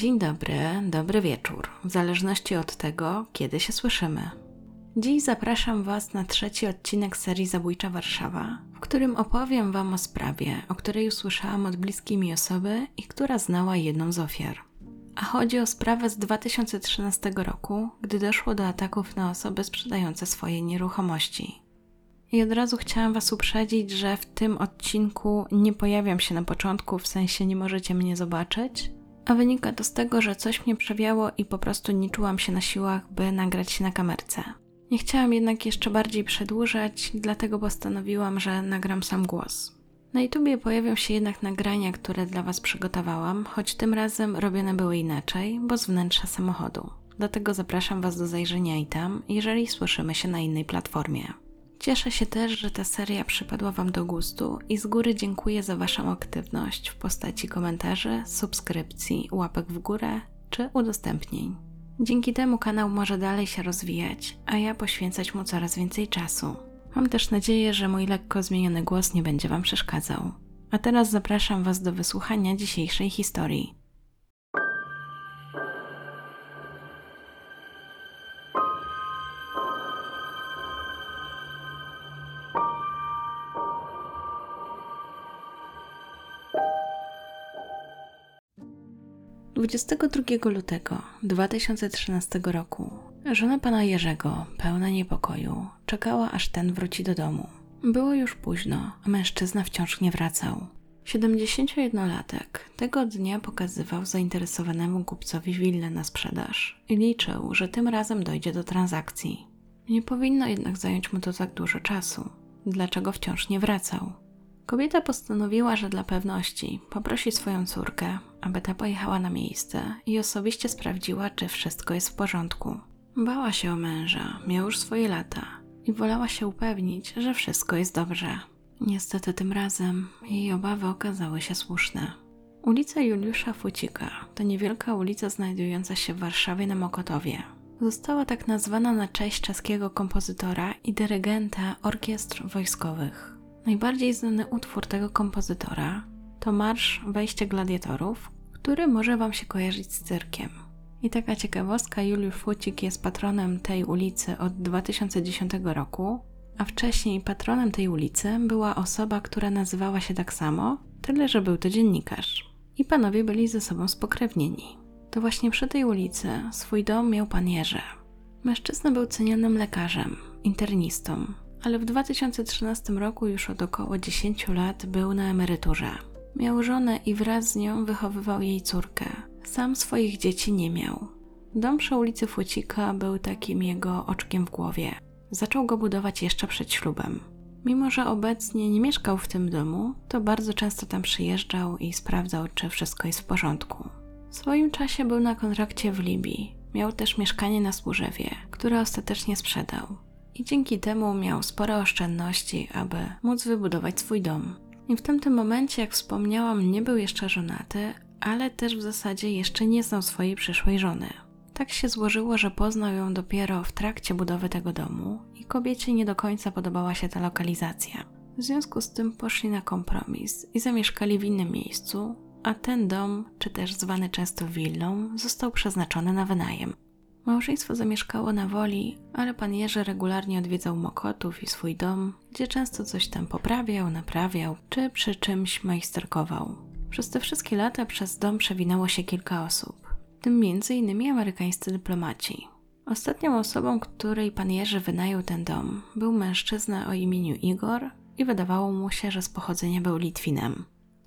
Dzień dobry, dobry wieczór, w zależności od tego, kiedy się słyszymy. Dziś zapraszam Was na trzeci odcinek serii Zabójcza Warszawa, w którym opowiem Wam o sprawie, o której usłyszałam od bliskiej mi osoby i która znała jedną z ofiar. A chodzi o sprawę z 2013 roku, gdy doszło do ataków na osoby sprzedające swoje nieruchomości. I od razu chciałam Was uprzedzić, że w tym odcinku nie pojawiam się na początku, w sensie nie możecie mnie zobaczyć, a wynika to z tego, że coś mnie przewiało i po prostu nie czułam się na siłach, by nagrać się na kamerce. Nie chciałam jednak jeszcze bardziej przedłużać, dlatego postanowiłam, że nagram sam głos. Na YouTubie pojawią się jednak nagrania, które dla Was przygotowałam, choć tym razem robione były inaczej, bo z wnętrza samochodu. Dlatego zapraszam Was do zajrzenia i tam, jeżeli słyszymy się na innej platformie. Cieszę się też, że ta seria przypadła Wam do gustu i z góry dziękuję za Waszą aktywność w postaci komentarzy, subskrypcji, łapek w górę czy udostępnień. Dzięki temu kanał może dalej się rozwijać, a ja poświęcać mu coraz więcej czasu. Mam też nadzieję, że mój lekko zmieniony głos nie będzie Wam przeszkadzał. A teraz zapraszam Was do wysłuchania dzisiejszej historii. 22 lutego 2013 roku żona pana Jerzego, pełna niepokoju, czekała aż ten wróci do domu. Było już późno, a mężczyzna wciąż nie wracał. 71-latek tego dnia pokazywał zainteresowanemu kupcowi willę na sprzedaż i liczył, że tym razem dojdzie do transakcji. Nie powinno jednak zająć mu to tak dużo czasu. Dlaczego wciąż nie wracał? Kobieta postanowiła, że dla pewności poprosi swoją córkę, aby ta pojechała na miejsce i osobiście sprawdziła, czy wszystko jest w porządku. Bała się o męża, miał już swoje lata i wolała się upewnić, że wszystko jest dobrze. Niestety tym razem jej obawy okazały się słuszne. Ulica Juliusza Fucika to niewielka ulica znajdująca się w Warszawie na Mokotowie. Została tak nazwana na cześć czeskiego kompozytora i dyrygenta orkiestr wojskowych. Najbardziej znany utwór tego kompozytora to Marsz Wejście Gladiatorów, który może Wam się kojarzyć z cyrkiem. I taka ciekawostka, Juliusz Fucik jest patronem tej ulicy od 2010 roku, a wcześniej patronem tej ulicy była osoba, która nazywała się tak samo, tyle że był to dziennikarz. I panowie byli ze sobą spokrewnieni. To właśnie przy tej ulicy swój dom miał pan Jerzy. Mężczyzna był cenionym lekarzem, internistą, ale w 2013 roku już od około 10 lat był na emeryturze. Miał żonę i wraz z nią wychowywał jej córkę. Sam swoich dzieci nie miał. Dom przy ulicy Fucika był takim jego oczkiem w głowie. Zaczął go budować jeszcze przed ślubem. Mimo, że obecnie nie mieszkał w tym domu, to bardzo często tam przyjeżdżał i sprawdzał, czy wszystko jest w porządku. W swoim czasie był na kontrakcie w Libii. Miał też mieszkanie na Służewie, które ostatecznie sprzedał i dzięki temu miał spore oszczędności, aby móc wybudować swój dom. I w tamtym momencie, jak wspomniałam, nie był jeszcze żonaty, ale też w zasadzie jeszcze nie znał swojej przyszłej żony. Tak się złożyło, że poznał ją dopiero w trakcie budowy tego domu i kobiecie nie do końca podobała się ta lokalizacja. W związku z tym poszli na kompromis i zamieszkali w innym miejscu, a ten dom, czy też zwany często willą, został przeznaczony na wynajem. Małżeństwo zamieszkało na woli, ale pan Jerzy regularnie odwiedzał Mokotów i swój dom, gdzie często coś tam poprawiał, naprawiał, czy przy czymś majsterkował. Przez te wszystkie lata przez dom przewinęło się kilka osób, w tym m.in. amerykańscy dyplomaci. Ostatnią osobą, której pan Jerzy wynajął ten dom, był mężczyzna o imieniu Igor i wydawało mu się, że z pochodzenia był Litwinem.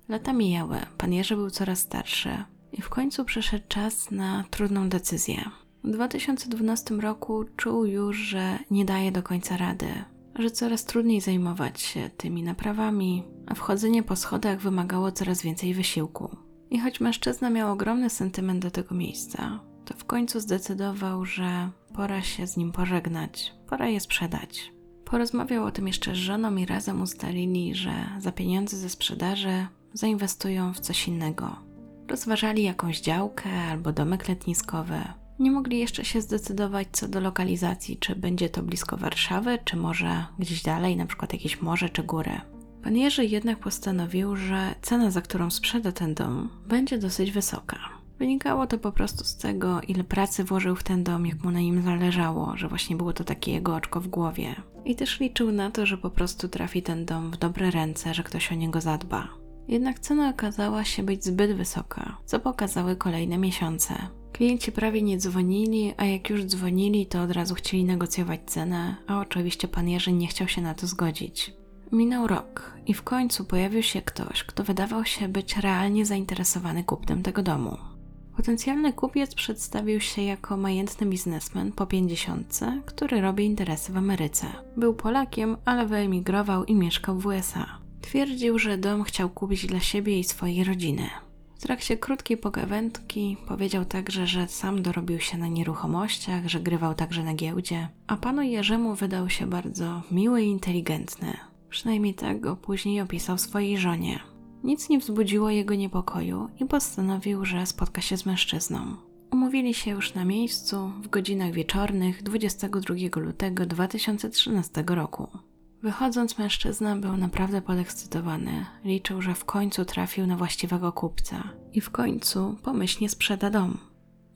Lata mijały, pan Jerzy był coraz starszy i w końcu przyszedł czas na trudną decyzję – w 2012 roku czuł już, że nie daje do końca rady, że coraz trudniej zajmować się tymi naprawami, a wchodzenie po schodach wymagało coraz więcej wysiłku. I choć mężczyzna miał ogromny sentyment do tego miejsca, to w końcu zdecydował, że pora się z nim pożegnać, pora je sprzedać. Porozmawiał o tym jeszcze z żoną i razem ustalili, że za pieniądze ze sprzedaży zainwestują w coś innego. Rozważali jakąś działkę albo domek letniskowy, nie mogli jeszcze się zdecydować co do lokalizacji, czy będzie to blisko Warszawy, czy może gdzieś dalej, na przykład jakieś morze czy góry. Pan Jerzy jednak postanowił, że cena, za którą sprzeda ten dom, będzie dosyć wysoka. Wynikało to po prostu z tego, ile pracy włożył w ten dom, jak mu na nim zależało, że właśnie było to takie jego oczko w głowie. I też liczył na to, że po prostu trafi ten dom w dobre ręce, że ktoś o niego zadba. Jednak cena okazała się być zbyt wysoka, co pokazały kolejne miesiące. Klienci prawie nie dzwonili, a jak już dzwonili, to od razu chcieli negocjować cenę, a oczywiście pan Jerzy nie chciał się na to zgodzić. Minął rok i w końcu pojawił się ktoś, kto wydawał się być realnie zainteresowany kupnem tego domu. Potencjalny kupiec przedstawił się jako majętny biznesmen po pięćdziesiątce, który robi interesy w Ameryce. Był Polakiem, ale wyemigrował i mieszkał w USA. Twierdził, że dom chciał kupić dla siebie i swojej rodziny. Trakcie krótkiej pogawędki powiedział także, że sam dorobił się na nieruchomościach, że grywał także na giełdzie, a panu Jerzemu wydał się bardzo miły i inteligentny. Przynajmniej tak go później opisał swojej żonie. Nic nie wzbudziło jego niepokoju i postanowił, że spotka się z mężczyzną. Umówili się już na miejscu w godzinach wieczornych 22 lutego 2013 roku. Wychodząc, mężczyzna był naprawdę podekscytowany. Liczył, że w końcu trafił na właściwego kupca i w końcu pomyślnie sprzeda dom.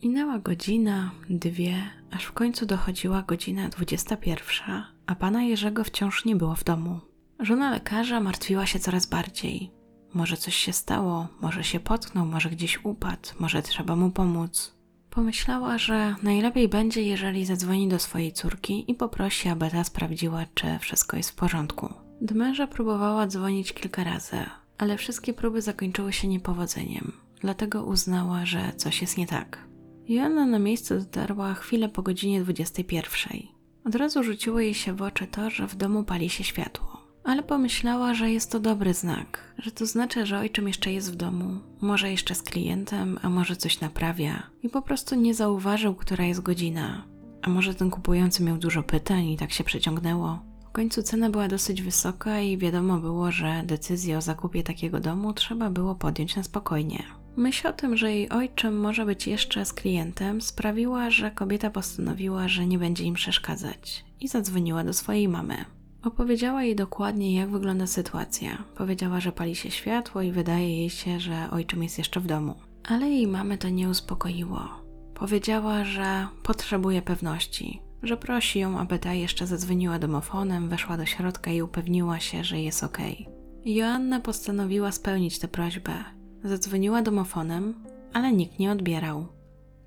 Minęła godzina, dwie, aż w końcu dochodziła godzina 21, a pana Jerzego wciąż nie było w domu. Żona lekarza martwiła się coraz bardziej. Może coś się stało, może się potknął, może gdzieś upadł, może trzeba mu pomóc. Pomyślała, że najlepiej będzie, jeżeli zadzwoni do swojej córki i poprosi, aby ta sprawdziła, czy wszystko jest w porządku. Męża próbowała dzwonić kilka razy, ale wszystkie próby zakończyły się niepowodzeniem, dlatego uznała, że coś jest nie tak. Joanna na miejsce dotarła chwilę po godzinie 21. Od razu rzuciło jej się w oczy to, że w domu pali się światło ale pomyślała, że jest to dobry znak, że to znaczy, że ojczym jeszcze jest w domu, może jeszcze z klientem, a może coś naprawia i po prostu nie zauważył, która jest godzina. A może ten kupujący miał dużo pytań i tak się przeciągnęło. W końcu cena była dosyć wysoka i wiadomo było, że decyzję o zakupie takiego domu trzeba było podjąć na spokojnie. Myśl o tym, że jej ojczym może być jeszcze z klientem, sprawiła, że kobieta postanowiła, że nie będzie im przeszkadzać i zadzwoniła do swojej mamy. Opowiedziała jej dokładnie, jak wygląda sytuacja. Powiedziała, że pali się światło i wydaje jej się, że ojczym jest jeszcze w domu. Ale jej mamy to nie uspokoiło. Powiedziała, że potrzebuje pewności, że prosi ją, aby ta jeszcze zadzwoniła domofonem, weszła do środka i upewniła się, że jest ok. Joanna postanowiła spełnić tę prośbę. Zadzwoniła domofonem, ale nikt nie odbierał.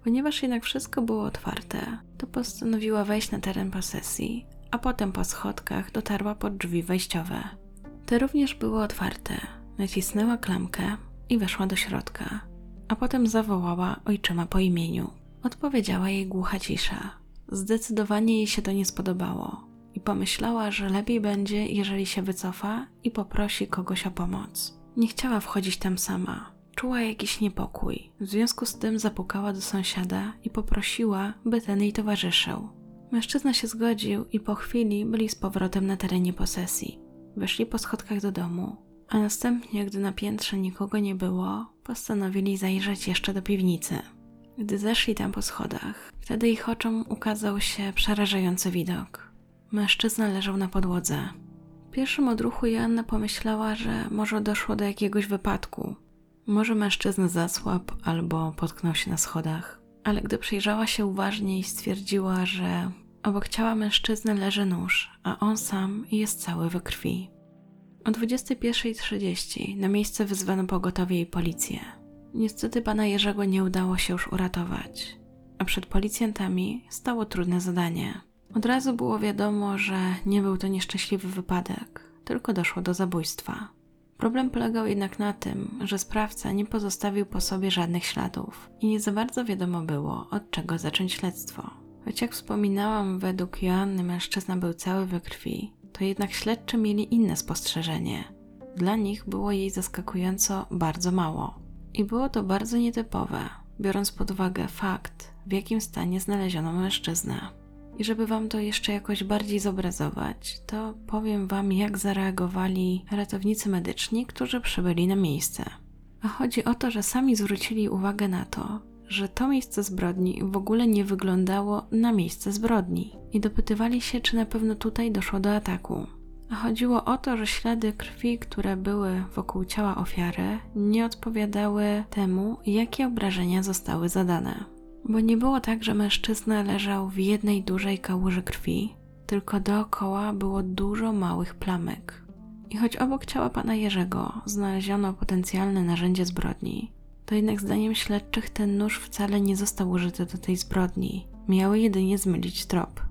Ponieważ jednak wszystko było otwarte, to postanowiła wejść na teren posesji a potem po schodkach dotarła pod drzwi wejściowe. Te również były otwarte. Nacisnęła klamkę i weszła do środka, a potem zawołała ojczyma po imieniu. Odpowiedziała jej głucha cisza. Zdecydowanie jej się to nie spodobało i pomyślała, że lepiej będzie, jeżeli się wycofa i poprosi kogoś o pomoc. Nie chciała wchodzić tam sama. Czuła jakiś niepokój. W związku z tym zapukała do sąsiada i poprosiła, by ten jej towarzyszył. Mężczyzna się zgodził i po chwili byli z powrotem na terenie posesji. Weszli po schodkach do domu, a następnie, gdy na piętrze nikogo nie było, postanowili zajrzeć jeszcze do piwnicy. Gdy zeszli tam po schodach, wtedy ich oczom ukazał się przerażający widok. Mężczyzna leżał na podłodze. W pierwszym odruchu Joanna pomyślała, że może doszło do jakiegoś wypadku. Może mężczyzna zasłabł albo potknął się na schodach. Ale gdy przyjrzała się uważniej, stwierdziła, że Obok ciała mężczyzny leży nóż, a on sam jest cały we krwi. O 21.30 na miejsce wezwano pogotowie i policję. Niestety pana Jerzego nie udało się już uratować, a przed policjantami stało trudne zadanie. Od razu było wiadomo, że nie był to nieszczęśliwy wypadek, tylko doszło do zabójstwa. Problem polegał jednak na tym, że sprawca nie pozostawił po sobie żadnych śladów i nie za bardzo wiadomo było, od czego zacząć śledztwo. Choć jak wspominałam, według Joanny mężczyzna był cały we krwi, to jednak śledczy mieli inne spostrzeżenie. Dla nich było jej zaskakująco bardzo mało. I było to bardzo nietypowe, biorąc pod uwagę fakt, w jakim stanie znaleziono mężczyznę. I żeby wam to jeszcze jakoś bardziej zobrazować, to powiem wam, jak zareagowali ratownicy medyczni, którzy przybyli na miejsce. A chodzi o to, że sami zwrócili uwagę na to, że to miejsce zbrodni w ogóle nie wyglądało na miejsce zbrodni i dopytywali się, czy na pewno tutaj doszło do ataku. A chodziło o to, że ślady krwi, które były wokół ciała ofiary, nie odpowiadały temu, jakie obrażenia zostały zadane. Bo nie było tak, że mężczyzna leżał w jednej dużej kałuży krwi, tylko dookoła było dużo małych plamek. I choć obok ciała pana Jerzego znaleziono potencjalne narzędzie zbrodni, to jednak zdaniem śledczych ten nóż wcale nie został użyty do tej zbrodni. Miały jedynie zmylić trop.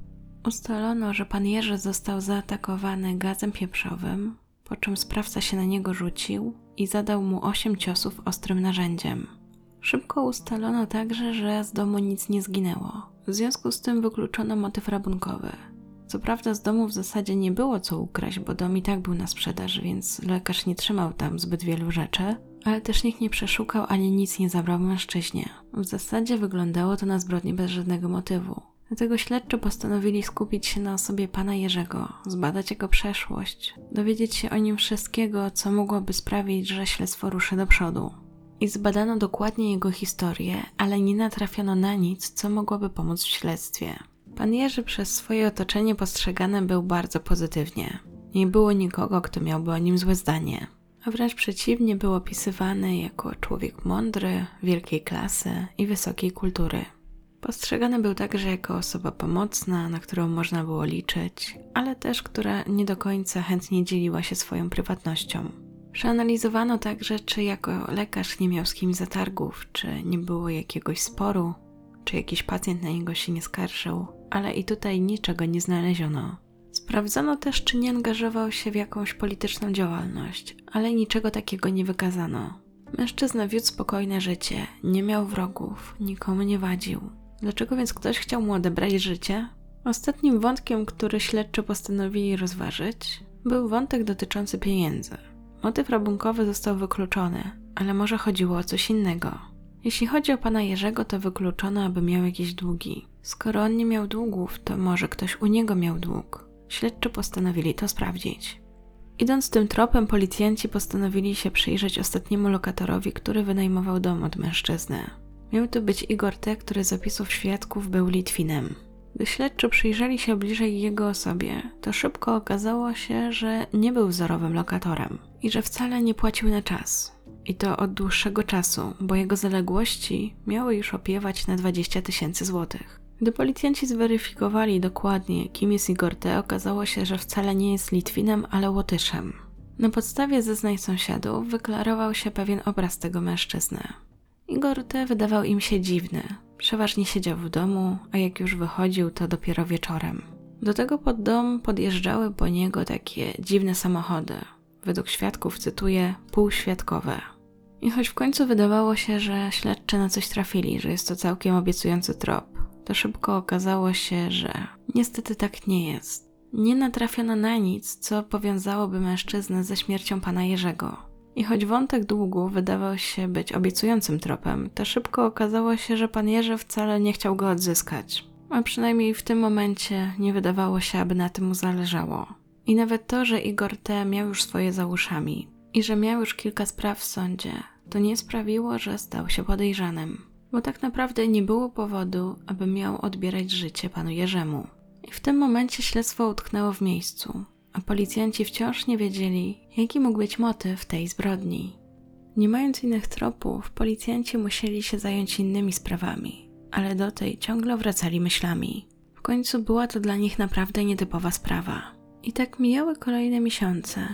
Ustalono, że pan Jerzy został zaatakowany gazem pieprzowym, po czym sprawca się na niego rzucił i zadał mu osiem ciosów ostrym narzędziem. Szybko ustalono także, że z domu nic nie zginęło. W związku z tym wykluczono motyw rabunkowy. Co prawda z domu w zasadzie nie było co ukraść, bo dom i tak był na sprzedaż, więc lekarz nie trzymał tam zbyt wielu rzeczy, ale też nikt nie przeszukał ani nic nie zabrał mężczyźnie. W zasadzie wyglądało to na zbrodnię bez żadnego motywu. Dlatego śledczy postanowili skupić się na osobie pana Jerzego, zbadać jego przeszłość, dowiedzieć się o nim wszystkiego, co mogłoby sprawić, że śledztwo ruszy do przodu. I zbadano dokładnie jego historię, ale nie natrafiono na nic, co mogłoby pomóc w śledztwie. Pan Jerzy przez swoje otoczenie postrzegany był bardzo pozytywnie. Nie było nikogo, kto miałby o nim złe zdanie, a wręcz przeciwnie był opisywany jako człowiek mądry, wielkiej klasy i wysokiej kultury. Postrzegany był także jako osoba pomocna, na którą można było liczyć, ale też która nie do końca chętnie dzieliła się swoją prywatnością. Przeanalizowano także, czy jako lekarz nie miał z kimś zatargów, czy nie było jakiegoś sporu, czy jakiś pacjent na niego się nie skarżył, ale i tutaj niczego nie znaleziono. Sprawdzono też, czy nie angażował się w jakąś polityczną działalność, ale niczego takiego nie wykazano. Mężczyzna wiódł spokojne życie, nie miał wrogów, nikomu nie wadził. Dlaczego więc ktoś chciał mu odebrać życie? Ostatnim wątkiem, który śledczy postanowili rozważyć, był wątek dotyczący pieniędzy. Motyw rabunkowy został wykluczony, ale może chodziło o coś innego. Jeśli chodzi o pana Jerzego, to wykluczono, aby miał jakieś długi. Skoro on nie miał długów, to może ktoś u niego miał dług. Śledczy postanowili to sprawdzić. Idąc tym tropem, policjanci postanowili się przyjrzeć ostatniemu lokatorowi, który wynajmował dom od mężczyzny. Miał to być Igor T., który z opisów świadków był Litwinem. Gdy śledczy przyjrzeli się bliżej jego osobie, to szybko okazało się, że nie był wzorowym lokatorem i że wcale nie płacił na czas. I to od dłuższego czasu, bo jego zaległości miały już opiewać na 20 tysięcy złotych. Gdy policjanci zweryfikowali dokładnie, kim jest Igor T., okazało się, że wcale nie jest Litwinem, ale Łotyszem. Na podstawie zeznań sąsiadów wyklarował się pewien obraz tego mężczyzny. Igor T. wydawał im się dziwny. Przeważnie siedział w domu, a jak już wychodził, to dopiero wieczorem. Do tego pod dom podjeżdżały po niego takie dziwne samochody. Według świadków, cytuję, półświadkowe. I choć w końcu wydawało się, że śledczy na coś trafili, że jest to całkiem obiecujący trop, to szybko okazało się, że niestety tak nie jest. Nie natrafiono na nic, co powiązałoby mężczyznę ze śmiercią pana Jerzego. I choć wątek długu wydawał się być obiecującym tropem, to szybko okazało się, że pan Jerzy wcale nie chciał go odzyskać. A przynajmniej w tym momencie nie wydawało się, aby na tym mu zależało. I nawet to, że Igor T. miał już swoje za uszami i że miał już kilka spraw w sądzie, to nie sprawiło, że stał się podejrzanym. Bo tak naprawdę nie było powodu, aby miał odbierać życie panu Jerzemu. I w tym momencie śledztwo utknęło w miejscu a policjanci wciąż nie wiedzieli, jaki mógł być motyw tej zbrodni. Nie mając innych tropów, policjanci musieli się zająć innymi sprawami, ale do tej ciągle wracali myślami. W końcu była to dla nich naprawdę nietypowa sprawa. I tak mijały kolejne miesiące,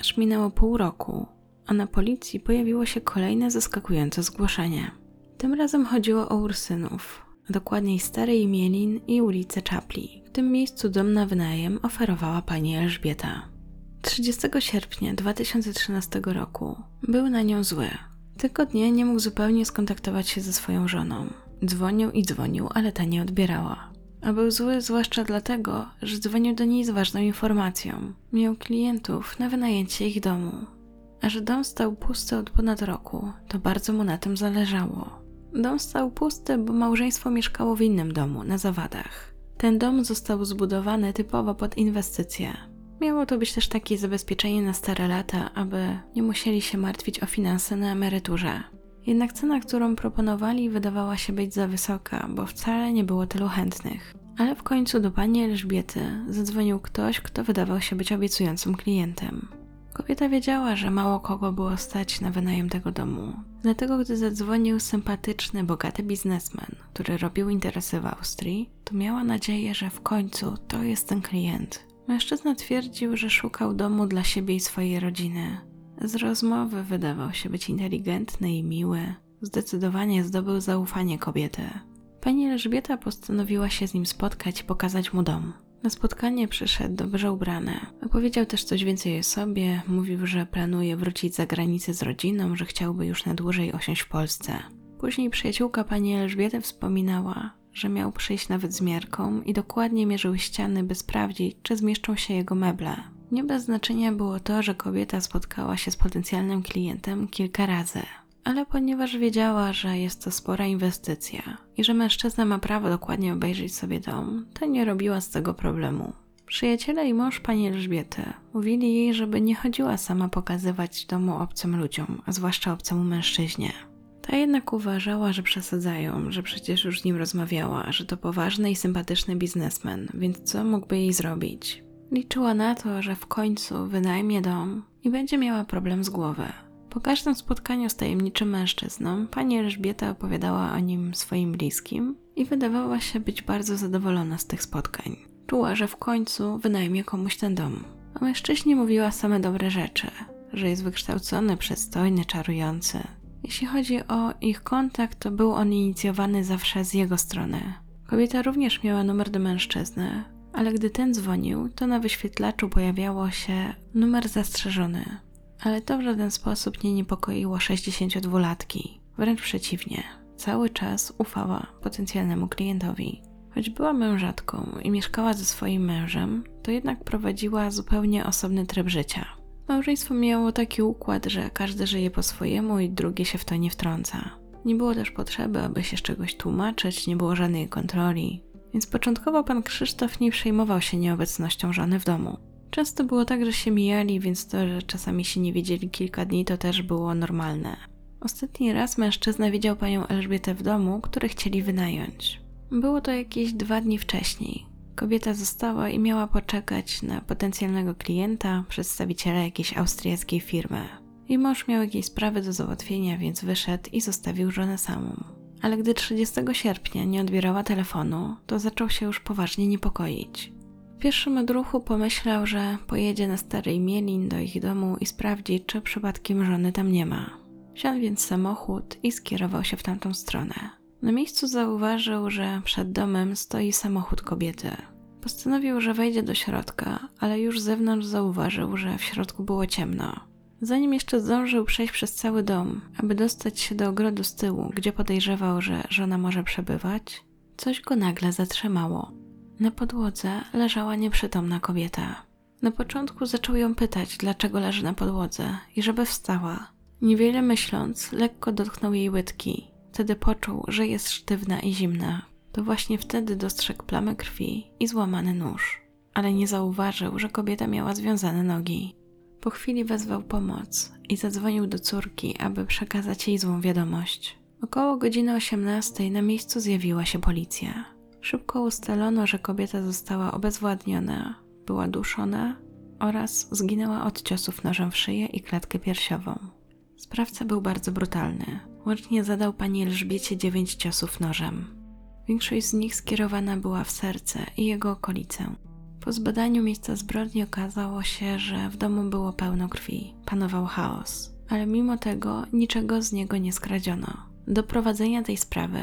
aż minęło pół roku, a na policji pojawiło się kolejne zaskakujące zgłoszenie. Tym razem chodziło o Ursynów, a dokładniej Stary Imielin i ulicę Czapli tym miejscu dom na wynajem oferowała pani Elżbieta. 30 sierpnia 2013 roku był na nią zły. Tego dnia nie mógł zupełnie skontaktować się ze swoją żoną. Dzwonił i dzwonił, ale ta nie odbierała. A był zły zwłaszcza dlatego, że dzwonił do niej z ważną informacją. Miał klientów na wynajęcie ich domu. A że dom stał pusty od ponad roku, to bardzo mu na tym zależało. Dom stał pusty, bo małżeństwo mieszkało w innym domu, na zawadach. Ten dom został zbudowany typowo pod inwestycje. Miało to być też takie zabezpieczenie na stare lata, aby nie musieli się martwić o finanse na emeryturze. Jednak cena, którą proponowali, wydawała się być za wysoka, bo wcale nie było tylu chętnych. Ale w końcu do pani Elżbiety zadzwonił ktoś, kto wydawał się być obiecującym klientem. Kobieta wiedziała, że mało kogo było stać na wynajem tego domu. Dlatego, gdy zadzwonił sympatyczny, bogaty biznesmen, który robił interesy w Austrii, to miała nadzieję, że w końcu to jest ten klient. Mężczyzna twierdził, że szukał domu dla siebie i swojej rodziny. Z rozmowy wydawał się być inteligentny i miły. Zdecydowanie zdobył zaufanie kobiety. Pani Elżbieta postanowiła się z nim spotkać i pokazać mu dom. Na spotkanie przyszedł dobrze ubrany. Opowiedział też coś więcej o sobie, mówił, że planuje wrócić za granicę z rodziną, że chciałby już na dłużej osiąść w Polsce. Później przyjaciółka pani Elżbiety wspominała, że miał przyjść nawet z miarką i dokładnie mierzył ściany, by sprawdzić, czy zmieszczą się jego meble. Nie bez znaczenia było to, że kobieta spotkała się z potencjalnym klientem kilka razy ale ponieważ wiedziała, że jest to spora inwestycja i że mężczyzna ma prawo dokładnie obejrzeć sobie dom, to nie robiła z tego problemu. Przyjaciele i mąż pani Elżbiety mówili jej, żeby nie chodziła sama pokazywać domu obcym ludziom, a zwłaszcza obcemu mężczyźnie. Ta jednak uważała, że przesadzają, że przecież już z nim rozmawiała, że to poważny i sympatyczny biznesmen, więc co mógłby jej zrobić? Liczyła na to, że w końcu wynajmie dom i będzie miała problem z głowy, po każdym spotkaniu z tajemniczym mężczyzną, pani Elżbieta opowiadała o nim swoim bliskim i wydawała się być bardzo zadowolona z tych spotkań. Czuła, że w końcu wynajmie komuś ten dom. O mężczyźnie mówiła same dobre rzeczy, że jest wykształcony, przystojny, czarujący. Jeśli chodzi o ich kontakt, to był on inicjowany zawsze z jego strony. Kobieta również miała numer do mężczyzny, ale gdy ten dzwonił, to na wyświetlaczu pojawiało się numer zastrzeżony ale to w żaden sposób nie niepokoiło 62-latki. Wręcz przeciwnie, cały czas ufała potencjalnemu klientowi. Choć była mężatką i mieszkała ze swoim mężem, to jednak prowadziła zupełnie osobny tryb życia. Małżeństwo miało taki układ, że każdy żyje po swojemu i drugie się w to nie wtrąca. Nie było też potrzeby, aby się z czegoś tłumaczyć, nie było żadnej kontroli. Więc początkowo pan Krzysztof nie przejmował się nieobecnością żony w domu. Często było tak, że się mijali, więc to, że czasami się nie widzieli kilka dni, to też było normalne. Ostatni raz mężczyzna widział panią Elżbietę w domu, który chcieli wynająć. Było to jakieś dwa dni wcześniej. Kobieta została i miała poczekać na potencjalnego klienta, przedstawiciela jakiejś austriackiej firmy. Jej mąż miał jakieś sprawy do załatwienia, więc wyszedł i zostawił żonę samą. Ale gdy 30 sierpnia nie odbierała telefonu, to zaczął się już poważnie niepokoić pierwszym odruchu pomyślał, że pojedzie na Stary Mielin do ich domu i sprawdzi, czy przypadkiem żony tam nie ma. Wsiadł więc samochód i skierował się w tamtą stronę. Na miejscu zauważył, że przed domem stoi samochód kobiety. Postanowił, że wejdzie do środka, ale już z zewnątrz zauważył, że w środku było ciemno. Zanim jeszcze zdążył przejść przez cały dom, aby dostać się do ogrodu z tyłu, gdzie podejrzewał, że żona może przebywać, coś go nagle zatrzymało. Na podłodze leżała nieprzytomna kobieta. Na początku zaczął ją pytać, dlaczego leży na podłodze i żeby wstała. Niewiele myśląc, lekko dotknął jej łydki. Wtedy poczuł, że jest sztywna i zimna. To właśnie wtedy dostrzegł plamę krwi i złamany nóż. Ale nie zauważył, że kobieta miała związane nogi. Po chwili wezwał pomoc i zadzwonił do córki, aby przekazać jej złą wiadomość. Około godziny 18 na miejscu zjawiła się policja. Szybko ustalono, że kobieta została obezwładniona, była duszona oraz zginęła od ciosów nożem w szyję i klatkę piersiową. Sprawca był bardzo brutalny. Łącznie zadał pani Elżbiecie dziewięć ciosów nożem. Większość z nich skierowana była w serce i jego okolice. Po zbadaniu miejsca zbrodni okazało się, że w domu było pełno krwi, panował chaos, ale mimo tego niczego z niego nie skradziono. Do prowadzenia tej sprawy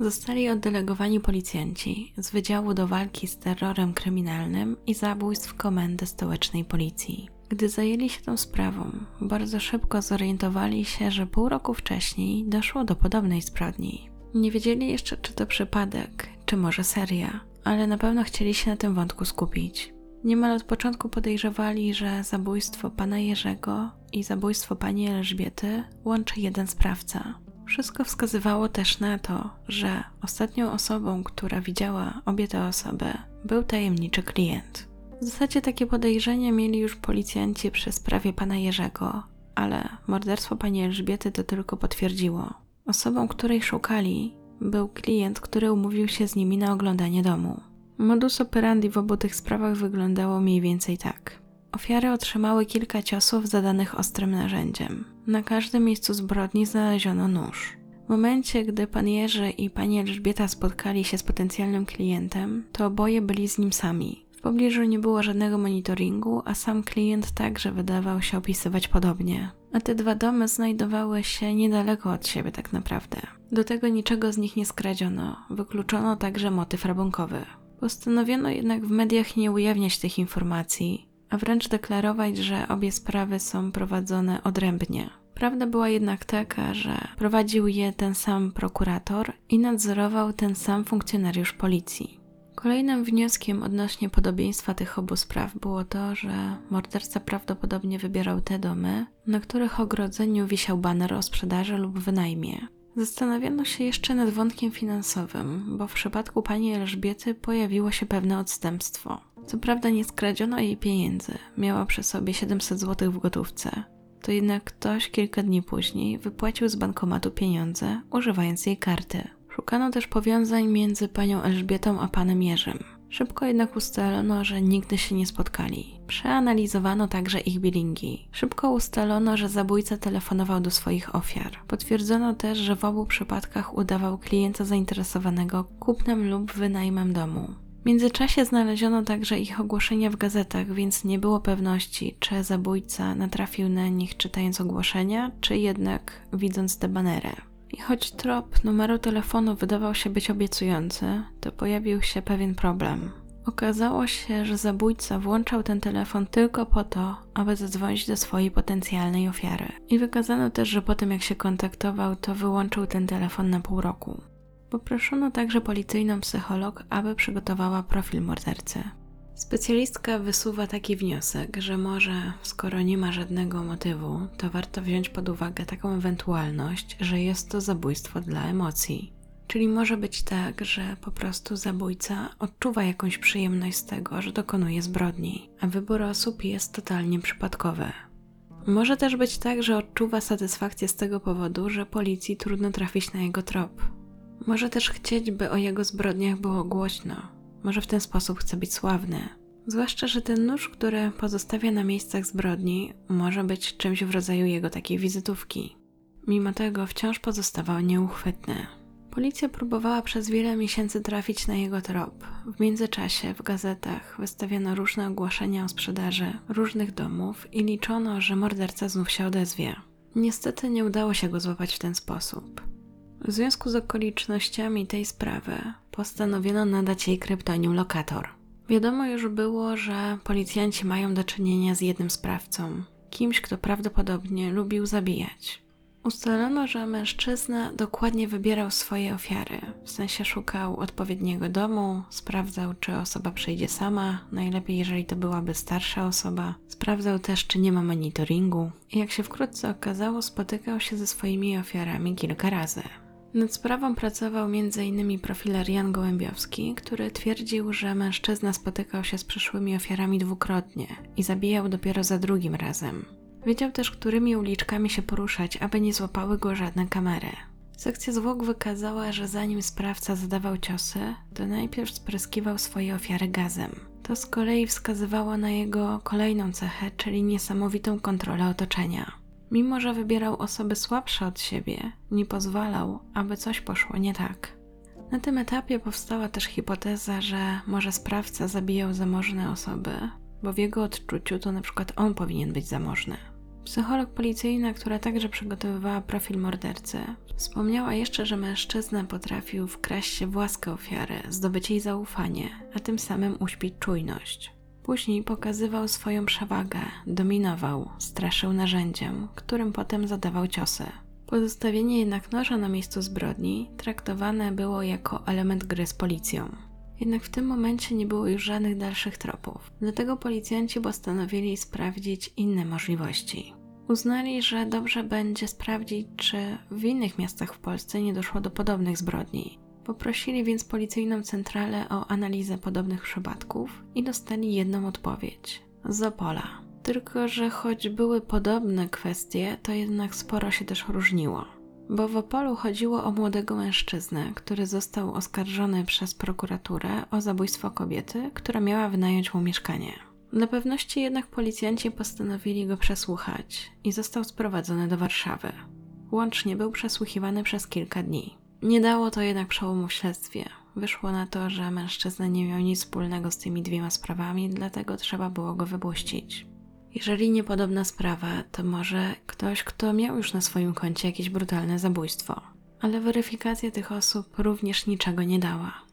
Zostali oddelegowani policjanci z Wydziału do Walki z Terrorem Kryminalnym i Zabójstw Komendy Stołecznej Policji. Gdy zajęli się tą sprawą, bardzo szybko zorientowali się, że pół roku wcześniej doszło do podobnej zbrodni. Nie wiedzieli jeszcze, czy to przypadek, czy może seria, ale na pewno chcieli się na tym wątku skupić. Niemal od początku podejrzewali, że zabójstwo pana Jerzego i zabójstwo pani Elżbiety łączy jeden sprawca. Wszystko wskazywało też na to, że ostatnią osobą, która widziała obie te osoby, był tajemniczy klient. W zasadzie takie podejrzenia mieli już policjanci przy sprawie pana Jerzego, ale morderstwo pani Elżbiety to tylko potwierdziło. Osobą, której szukali, był klient, który umówił się z nimi na oglądanie domu. Modus operandi w obu tych sprawach wyglądało mniej więcej tak. Ofiary otrzymały kilka ciosów zadanych ostrym narzędziem. Na każdym miejscu zbrodni znaleziono nóż. W momencie, gdy pan Jerzy i pani Elżbieta spotkali się z potencjalnym klientem, to oboje byli z nim sami. W pobliżu nie było żadnego monitoringu, a sam klient także wydawał się opisywać podobnie. A te dwa domy znajdowały się niedaleko od siebie tak naprawdę. Do tego niczego z nich nie skradziono, wykluczono także motyw rabunkowy. Postanowiono jednak w mediach nie ujawniać tych informacji, a wręcz deklarować, że obie sprawy są prowadzone odrębnie. Prawda była jednak taka, że prowadził je ten sam prokurator i nadzorował ten sam funkcjonariusz policji. Kolejnym wnioskiem odnośnie podobieństwa tych obu spraw było to, że morderca prawdopodobnie wybierał te domy, na których ogrodzeniu wisiał baner o sprzedaży lub wynajmie. Zastanawiano się jeszcze nad wątkiem finansowym, bo w przypadku pani Elżbiety pojawiło się pewne odstępstwo. Co prawda nie skradziono jej pieniędzy, miała przy sobie 700 zł w gotówce. To jednak ktoś kilka dni później wypłacił z bankomatu pieniądze, używając jej karty. Szukano też powiązań między panią Elżbietą a panem Jerzym. Szybko jednak ustalono, że nigdy się nie spotkali. Przeanalizowano także ich bilingi. Szybko ustalono, że zabójca telefonował do swoich ofiar. Potwierdzono też, że w obu przypadkach udawał klienta zainteresowanego kupnem lub wynajmem domu. Międzyczasie znaleziono także ich ogłoszenia w gazetach, więc nie było pewności, czy zabójca natrafił na nich czytając ogłoszenia, czy jednak widząc te banery. I choć trop numeru telefonu wydawał się być obiecujący, to pojawił się pewien problem. Okazało się, że zabójca włączał ten telefon tylko po to, aby zadzwonić do swojej potencjalnej ofiary. I wykazano też, że po tym jak się kontaktował, to wyłączył ten telefon na pół roku. Poproszono także policyjną psycholog, aby przygotowała profil mordercy. Specjalistka wysuwa taki wniosek, że może, skoro nie ma żadnego motywu, to warto wziąć pod uwagę taką ewentualność, że jest to zabójstwo dla emocji. Czyli może być tak, że po prostu zabójca odczuwa jakąś przyjemność z tego, że dokonuje zbrodni, a wybór osób jest totalnie przypadkowy. Może też być tak, że odczuwa satysfakcję z tego powodu, że policji trudno trafić na jego trop. Może też chcieć, by o jego zbrodniach było głośno, może w ten sposób chce być sławny. Zwłaszcza, że ten nóż, który pozostawia na miejscach zbrodni, może być czymś w rodzaju jego takiej wizytówki. Mimo tego wciąż pozostawał nieuchwytny. Policja próbowała przez wiele miesięcy trafić na jego trop. W międzyczasie w gazetach wystawiano różne ogłoszenia o sprzedaży różnych domów i liczono, że morderca znów się odezwie. Niestety nie udało się go złapać w ten sposób. W związku z okolicznościami tej sprawy postanowiono nadać jej kryptonim lokator. Wiadomo już było, że policjanci mają do czynienia z jednym sprawcą, kimś, kto prawdopodobnie lubił zabijać. Ustalono, że mężczyzna dokładnie wybierał swoje ofiary, w sensie szukał odpowiedniego domu, sprawdzał, czy osoba przyjdzie sama, najlepiej jeżeli to byłaby starsza osoba, sprawdzał też, czy nie ma monitoringu i jak się wkrótce okazało, spotykał się ze swoimi ofiarami kilka razy. Nad sprawą pracował m.in. profiler Jan Gołębiowski, który twierdził, że mężczyzna spotykał się z przyszłymi ofiarami dwukrotnie i zabijał dopiero za drugim razem. Wiedział też, którymi uliczkami się poruszać, aby nie złapały go żadne kamery. Sekcja zwłok wykazała, że zanim sprawca zadawał ciosy, to najpierw spryskiwał swoje ofiary gazem. To z kolei wskazywało na jego kolejną cechę, czyli niesamowitą kontrolę otoczenia. Mimo, że wybierał osoby słabsze od siebie, nie pozwalał, aby coś poszło nie tak. Na tym etapie powstała też hipoteza, że może sprawca zabijał zamożne osoby, bo w jego odczuciu to na przykład on powinien być zamożny. Psycholog policyjna, która także przygotowywała profil mordercy, wspomniała jeszcze, że mężczyzna potrafił wkraść się w łaskę ofiary, zdobyć jej zaufanie, a tym samym uśpić czujność. Później pokazywał swoją przewagę, dominował, straszył narzędziem, którym potem zadawał ciosy. Pozostawienie jednak noża na miejscu zbrodni traktowane było jako element gry z policją. Jednak w tym momencie nie było już żadnych dalszych tropów, dlatego policjanci postanowili sprawdzić inne możliwości. Uznali, że dobrze będzie sprawdzić, czy w innych miastach w Polsce nie doszło do podobnych zbrodni, Poprosili więc policyjną centralę o analizę podobnych przypadków i dostali jedną odpowiedź z Opola. Tylko, że choć były podobne kwestie, to jednak sporo się też różniło. bo w Opolu chodziło o młodego mężczyznę, który został oskarżony przez prokuraturę o zabójstwo kobiety, która miała wynająć mu mieszkanie. Dla pewności jednak policjanci postanowili go przesłuchać i został sprowadzony do Warszawy. Łącznie był przesłuchiwany przez kilka dni. Nie dało to jednak przełomu w śledztwie. Wyszło na to, że mężczyzna nie miał nic wspólnego z tymi dwiema sprawami, dlatego trzeba było go wypuścić. Jeżeli niepodobna sprawa, to może ktoś, kto miał już na swoim koncie jakieś brutalne zabójstwo. Ale weryfikacja tych osób również niczego nie dała.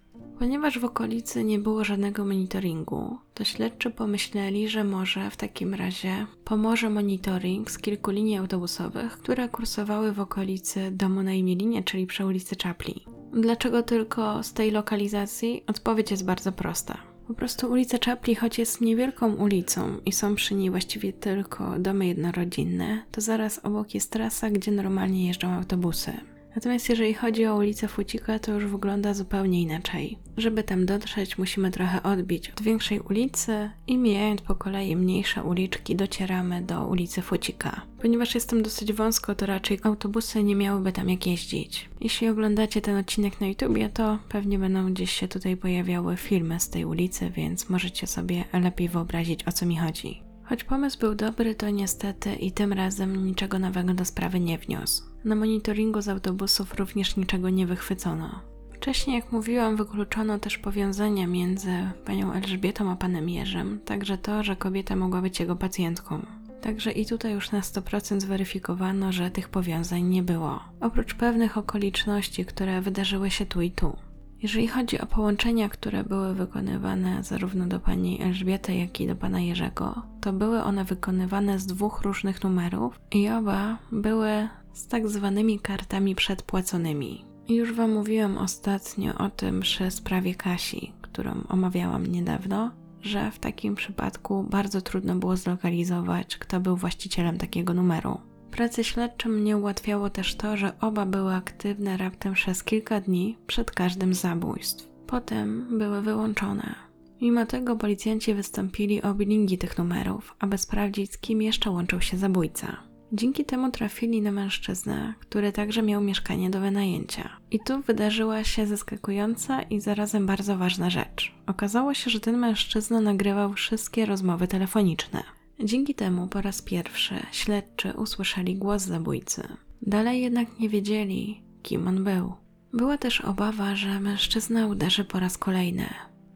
Ponieważ w okolicy nie było żadnego monitoringu, to śledczy pomyśleli, że może w takim razie pomoże monitoring z kilku linii autobusowych, które kursowały w okolicy domu na Emilinie, czyli przy ulicy Czapli. Dlaczego tylko z tej lokalizacji? Odpowiedź jest bardzo prosta. Po prostu ulica Czapli, choć jest niewielką ulicą i są przy niej właściwie tylko domy jednorodzinne, to zaraz obok jest trasa, gdzie normalnie jeżdżą autobusy. Natomiast jeżeli chodzi o ulicę Fucika, to już wygląda zupełnie inaczej. Żeby tam dotrzeć, musimy trochę odbić od większej ulicy i mijając po kolei mniejsze uliczki, docieramy do ulicy Fucika. Ponieważ jest tam dosyć wąsko, to raczej autobusy nie miałyby tam jak jeździć. Jeśli oglądacie ten odcinek na YouTubie, to pewnie będą gdzieś się tutaj pojawiały filmy z tej ulicy, więc możecie sobie lepiej wyobrazić o co mi chodzi. Choć pomysł był dobry, to niestety i tym razem niczego nowego do sprawy nie wniósł. Na monitoringu z autobusów również niczego nie wychwycono. Wcześniej, jak mówiłam, wykluczono też powiązania między panią Elżbietą a panem Jerzym, także to, że kobieta mogła być jego pacjentką. Także i tutaj już na 100% zweryfikowano, że tych powiązań nie było. Oprócz pewnych okoliczności, które wydarzyły się tu i tu. Jeżeli chodzi o połączenia, które były wykonywane zarówno do pani Elżbiety, jak i do pana Jerzego, to były one wykonywane z dwóch różnych numerów i oba były z tak zwanymi kartami przedpłaconymi. Już Wam mówiłam ostatnio o tym przy sprawie Kasi, którą omawiałam niedawno, że w takim przypadku bardzo trudno było zlokalizować, kto był właścicielem takiego numeru. Pracy śledczym nie ułatwiało też to, że oba były aktywne raptem przez kilka dni przed każdym zabójstw. Potem były wyłączone. Mimo tego policjanci wystąpili o bilingi tych numerów, aby sprawdzić, z kim jeszcze łączył się zabójca. Dzięki temu trafili na mężczyznę, który także miał mieszkanie do wynajęcia. I tu wydarzyła się zaskakująca i zarazem bardzo ważna rzecz. Okazało się, że ten mężczyzna nagrywał wszystkie rozmowy telefoniczne. Dzięki temu po raz pierwszy śledczy usłyszeli głos zabójcy. Dalej jednak nie wiedzieli, kim on był. Była też obawa, że mężczyzna uderzy po raz kolejny.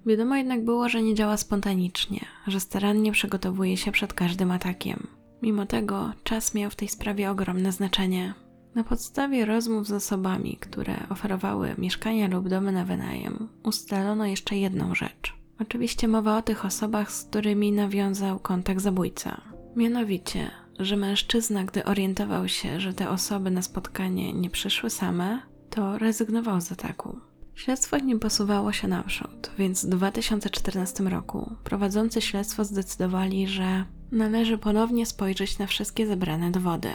Wiadomo jednak było, że nie działa spontanicznie, że starannie przygotowuje się przed każdym atakiem. Mimo tego czas miał w tej sprawie ogromne znaczenie. Na podstawie rozmów z osobami, które oferowały mieszkania lub domy na wynajem, ustalono jeszcze jedną rzecz. Oczywiście mowa o tych osobach, z którymi nawiązał kontakt zabójca. Mianowicie, że mężczyzna, gdy orientował się, że te osoby na spotkanie nie przyszły same, to rezygnował z ataku. Śledztwo nie posuwało się naprzód, więc w 2014 roku prowadzący śledztwo zdecydowali, że należy ponownie spojrzeć na wszystkie zebrane dowody.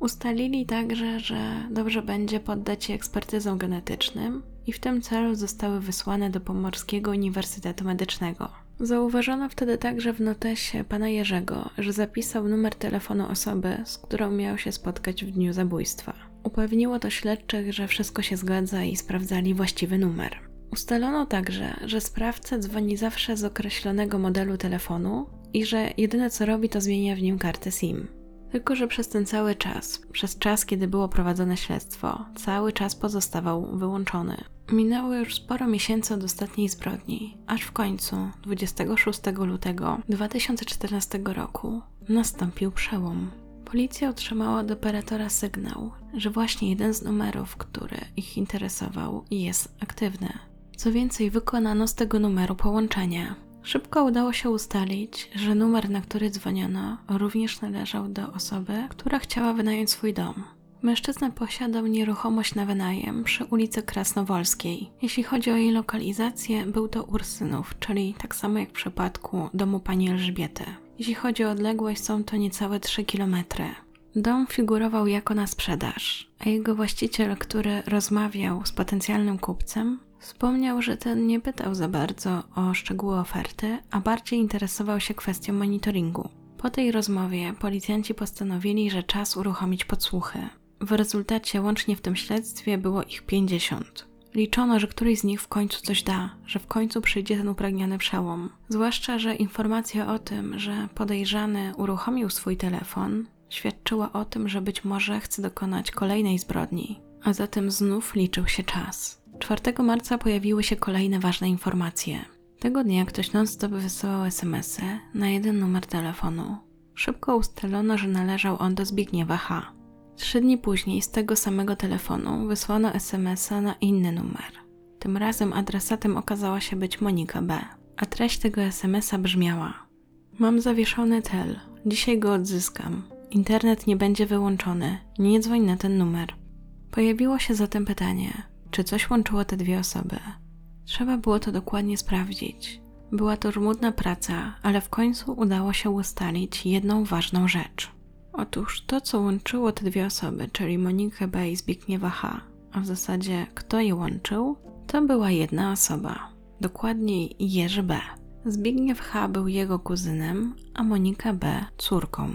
Ustalili także, że dobrze będzie poddać się ekspertyzom genetycznym i w tym celu zostały wysłane do Pomorskiego Uniwersytetu Medycznego. Zauważono wtedy także w notesie pana Jerzego, że zapisał numer telefonu osoby, z którą miał się spotkać w dniu zabójstwa. Upewniło to śledczych, że wszystko się zgadza i sprawdzali właściwy numer. Ustalono także, że sprawca dzwoni zawsze z określonego modelu telefonu i że jedyne co robi to zmienia w nim kartę SIM. Tylko, że przez ten cały czas, przez czas, kiedy było prowadzone śledztwo, cały czas pozostawał wyłączony. Minęło już sporo miesięcy od ostatniej zbrodni, aż w końcu, 26 lutego 2014 roku, nastąpił przełom. Policja otrzymała od operatora sygnał, że właśnie jeden z numerów, który ich interesował, jest aktywny. Co więcej, wykonano z tego numeru połączenie. Szybko udało się ustalić, że numer, na który dzwoniono, również należał do osoby, która chciała wynająć swój dom. Mężczyzna posiadał nieruchomość na wynajem przy ulicy Krasnowolskiej. Jeśli chodzi o jej lokalizację, był to Ursynów, czyli tak samo jak w przypadku domu pani Elżbiety. Jeśli chodzi o odległość, są to niecałe 3 kilometry. Dom figurował jako na sprzedaż, a jego właściciel, który rozmawiał z potencjalnym kupcem, Wspomniał, że ten nie pytał za bardzo o szczegóły oferty, a bardziej interesował się kwestią monitoringu. Po tej rozmowie policjanci postanowili, że czas uruchomić podsłuchy. W rezultacie łącznie w tym śledztwie było ich 50. Liczono, że któryś z nich w końcu coś da, że w końcu przyjdzie ten upragniony przełom. Zwłaszcza, że informacja o tym, że podejrzany uruchomił swój telefon, świadczyła o tym, że być może chce dokonać kolejnej zbrodni, a zatem znów liczył się czas. 4 marca pojawiły się kolejne ważne informacje. Tego dnia ktoś non-stop wysyłał SMS-y na jeden numer telefonu. Szybko ustalono, że należał on do Zbigniewa H. Trzy dni później z tego samego telefonu wysłano SMS-a na inny numer. Tym razem adresatem okazała się być Monika B. A treść tego SMS-a brzmiała: Mam zawieszony tel, dzisiaj go odzyskam. Internet nie będzie wyłączony, nie dzwoń na ten numer. Pojawiło się zatem pytanie, czy coś łączyło te dwie osoby. Trzeba było to dokładnie sprawdzić. Była to żmudna praca, ale w końcu udało się ustalić jedną ważną rzecz. Otóż to, co łączyło te dwie osoby, czyli Monikę B i Zbigniewa H, a w zasadzie kto je łączył, to była jedna osoba, dokładniej Jerzy B. Zbigniew H był jego kuzynem, a Monika B córką.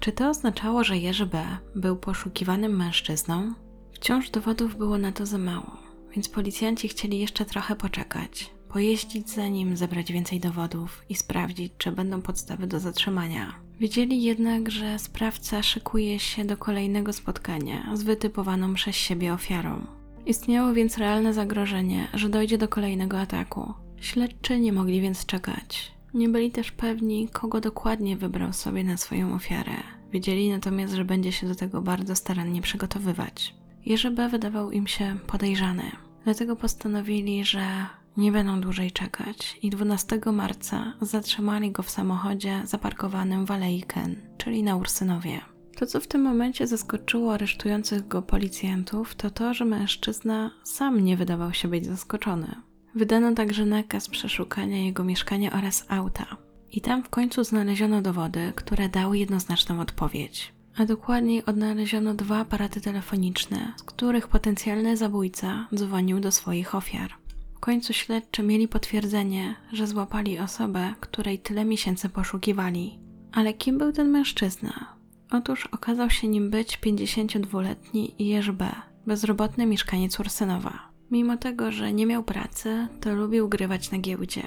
Czy to oznaczało, że Jerzy B był poszukiwanym mężczyzną? Wciąż dowodów było na to za mało, więc policjanci chcieli jeszcze trochę poczekać, pojeździć za nim, zebrać więcej dowodów i sprawdzić, czy będą podstawy do zatrzymania. Wiedzieli jednak, że sprawca szykuje się do kolejnego spotkania z wytypowaną przez siebie ofiarą. Istniało więc realne zagrożenie, że dojdzie do kolejnego ataku. Śledczy nie mogli więc czekać. Nie byli też pewni, kogo dokładnie wybrał sobie na swoją ofiarę. Wiedzieli natomiast, że będzie się do tego bardzo starannie przygotowywać. Jerzy B. wydawał im się podejrzany. Dlatego postanowili, że nie będą dłużej czekać i 12 marca zatrzymali go w samochodzie zaparkowanym w Alei Ken, czyli na Ursynowie. To, co w tym momencie zaskoczyło aresztujących go policjantów, to to, że mężczyzna sam nie wydawał się być zaskoczony. Wydano także nakaz przeszukania jego mieszkania oraz auta. I tam w końcu znaleziono dowody, które dały jednoznaczną odpowiedź. A dokładniej odnaleziono dwa aparaty telefoniczne, z których potencjalny zabójca dzwonił do swoich ofiar. W końcu śledczy mieli potwierdzenie, że złapali osobę, której tyle miesięcy poszukiwali. Ale kim był ten mężczyzna? Otóż okazał się nim być 52-letni Jerzy B., bezrobotny mieszkaniec Ursynowa. Mimo tego, że nie miał pracy, to lubił grywać na giełdzie.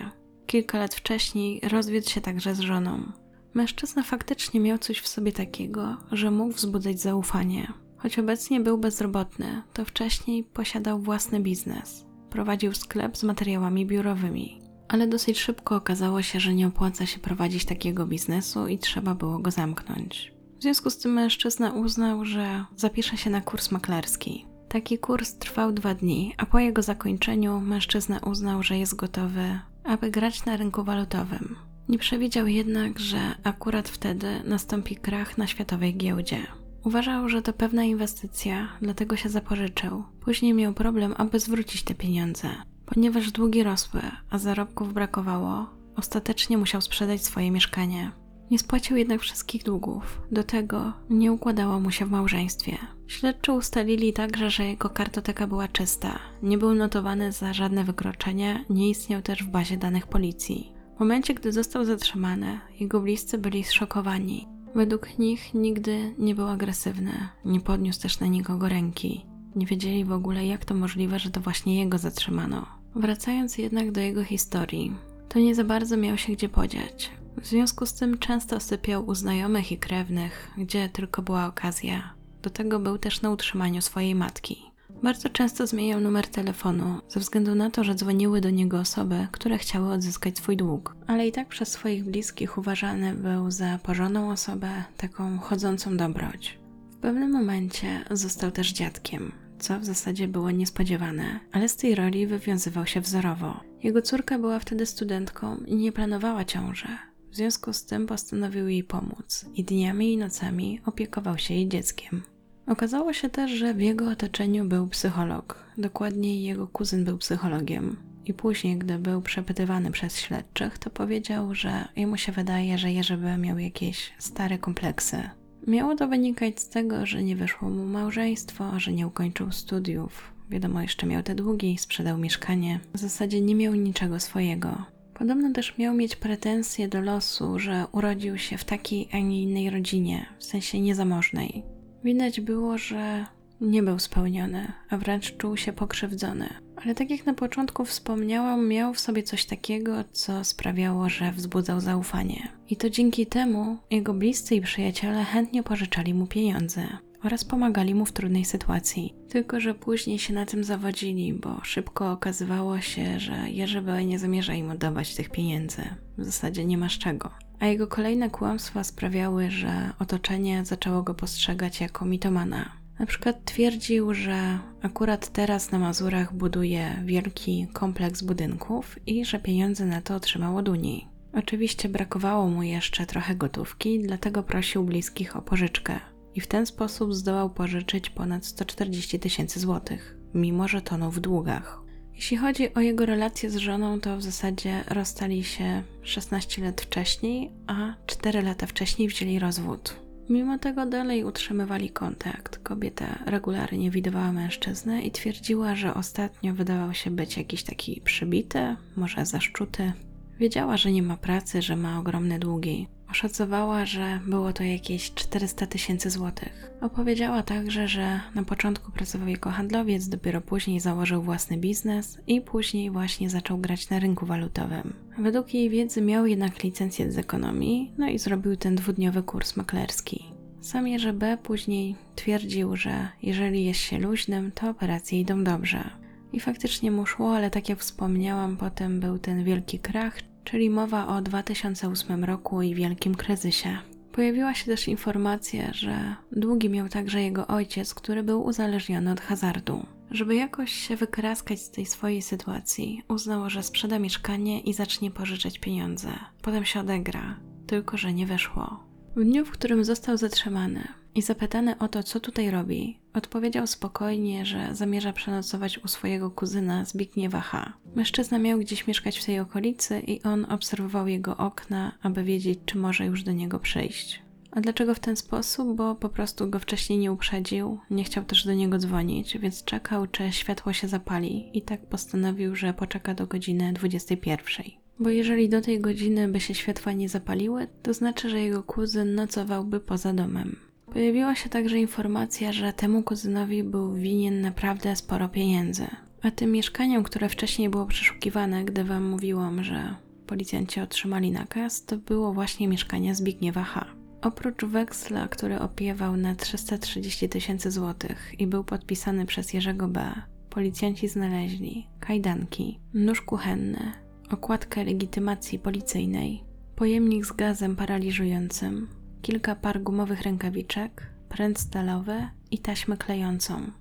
Kilka lat wcześniej rozwiódł się także z żoną. Mężczyzna faktycznie miał coś w sobie takiego, że mógł wzbudzać zaufanie. Choć obecnie był bezrobotny, to wcześniej posiadał własny biznes. Prowadził sklep z materiałami biurowymi. Ale dosyć szybko okazało się, że nie opłaca się prowadzić takiego biznesu i trzeba było go zamknąć. W związku z tym mężczyzna uznał, że zapisze się na kurs maklerski. Taki kurs trwał dwa dni, a po jego zakończeniu mężczyzna uznał, że jest gotowy, aby grać na rynku walutowym. Nie przewidział jednak, że akurat wtedy nastąpi krach na światowej giełdzie. Uważał, że to pewna inwestycja, dlatego się zapożyczył. Później miał problem, aby zwrócić te pieniądze. Ponieważ długi rosły, a zarobków brakowało, ostatecznie musiał sprzedać swoje mieszkanie. Nie spłacił jednak wszystkich długów. Do tego nie układało mu się w małżeństwie. Śledczy ustalili także, że jego kartoteka była czysta, nie był notowany za żadne wykroczenia, nie istniał też w bazie danych policji. W momencie, gdy został zatrzymany, jego bliscy byli zszokowani. Według nich nigdy nie był agresywny, nie podniósł też na nikogo ręki. Nie wiedzieli w ogóle, jak to możliwe, że to właśnie jego zatrzymano. Wracając jednak do jego historii, to nie za bardzo miał się gdzie podziać. W związku z tym często sypiał u znajomych i krewnych, gdzie tylko była okazja. Do tego był też na utrzymaniu swojej matki. Bardzo często zmieniał numer telefonu, ze względu na to, że dzwoniły do niego osoby, które chciały odzyskać swój dług. Ale i tak przez swoich bliskich uważany był za porządną osobę, taką chodzącą dobroć. W pewnym momencie został też dziadkiem, co w zasadzie było niespodziewane, ale z tej roli wywiązywał się wzorowo. Jego córka była wtedy studentką i nie planowała ciąży. W związku z tym postanowił jej pomóc i dniami i nocami opiekował się jej dzieckiem. Okazało się też, że w jego otoczeniu był psycholog, dokładniej jego kuzyn był psychologiem. I później, gdy był przepytywany przez śledczych, to powiedział, że jemu się wydaje, że Jerzy by miał jakieś stare kompleksy. Miało to wynikać z tego, że nie wyszło mu małżeństwo, że nie ukończył studiów. Wiadomo, jeszcze miał te długi, sprzedał mieszkanie. W zasadzie nie miał niczego swojego. Podobno też miał mieć pretensje do losu, że urodził się w takiej, a nie innej rodzinie, w sensie niezamożnej. Widać było, że nie był spełniony, a wręcz czuł się pokrzywdzony. Ale tak jak na początku wspomniałam, miał w sobie coś takiego, co sprawiało, że wzbudzał zaufanie. I to dzięki temu jego bliscy i przyjaciele chętnie pożyczali mu pieniądze oraz pomagali mu w trudnej sytuacji. Tylko, że później się na tym zawodzili, bo szybko okazywało się, że Jerzy B. nie zamierza im oddawać tych pieniędzy. W zasadzie nie ma z czego. A jego kolejne kłamstwa sprawiały, że otoczenie zaczęło go postrzegać jako mitomana. Na przykład twierdził, że akurat teraz na Mazurach buduje wielki kompleks budynków i że pieniądze na to otrzymał od Unii. Oczywiście brakowało mu jeszcze trochę gotówki, dlatego prosił bliskich o pożyczkę i w ten sposób zdołał pożyczyć ponad 140 tysięcy złotych, mimo że tonął w długach. Jeśli chodzi o jego relacje z żoną, to w zasadzie rozstali się 16 lat wcześniej, a 4 lata wcześniej wzięli rozwód. Mimo tego dalej utrzymywali kontakt. Kobieta regularnie widywała mężczyznę i twierdziła, że ostatnio wydawał się być jakiś taki przybity, może zaszczuty. Wiedziała, że nie ma pracy, że ma ogromne długi. Oszacowała, że było to jakieś 400 tysięcy złotych. Opowiedziała także, że na początku pracował jako handlowiec, dopiero później założył własny biznes i później właśnie zaczął grać na rynku walutowym. Według jej wiedzy miał jednak licencję z ekonomii, no i zrobił ten dwudniowy kurs maklerski. Sam Jerzy B. później twierdził, że jeżeli jest się luźnym, to operacje idą dobrze. I faktycznie mu szło, ale tak jak wspomniałam, potem był ten wielki krach, czyli mowa o 2008 roku i wielkim kryzysie. Pojawiła się też informacja, że długi miał także jego ojciec, który był uzależniony od hazardu. Żeby jakoś się wykraskać z tej swojej sytuacji, uznał, że sprzeda mieszkanie i zacznie pożyczać pieniądze. Potem się odegra, tylko że nie weszło. W dniu, w którym został zatrzymany i zapytany o to, co tutaj robi, odpowiedział spokojnie, że zamierza przenocować u swojego kuzyna Zbigniewa H. Mężczyzna miał gdzieś mieszkać w tej okolicy i on obserwował jego okna, aby wiedzieć, czy może już do niego przyjść. A dlaczego w ten sposób? Bo po prostu go wcześniej nie uprzedził, nie chciał też do niego dzwonić, więc czekał, czy światło się zapali i tak postanowił, że poczeka do godziny 21. Bo jeżeli do tej godziny by się światła nie zapaliły, to znaczy, że jego kuzyn nocowałby poza domem. Pojawiła się także informacja, że temu kuzynowi był winien naprawdę sporo pieniędzy. A tym mieszkaniem, które wcześniej było przeszukiwane, gdy wam mówiłam, że policjanci otrzymali nakaz, to było właśnie mieszkanie Zbigniewa H. Oprócz weksla, który opiewał na 330 tysięcy złotych i był podpisany przez Jerzego B., policjanci znaleźli kajdanki, nóż kuchenny, okładkę legitymacji policyjnej, pojemnik z gazem paraliżującym, kilka par gumowych rękawiczek, pręt stalowy i taśmę klejącą.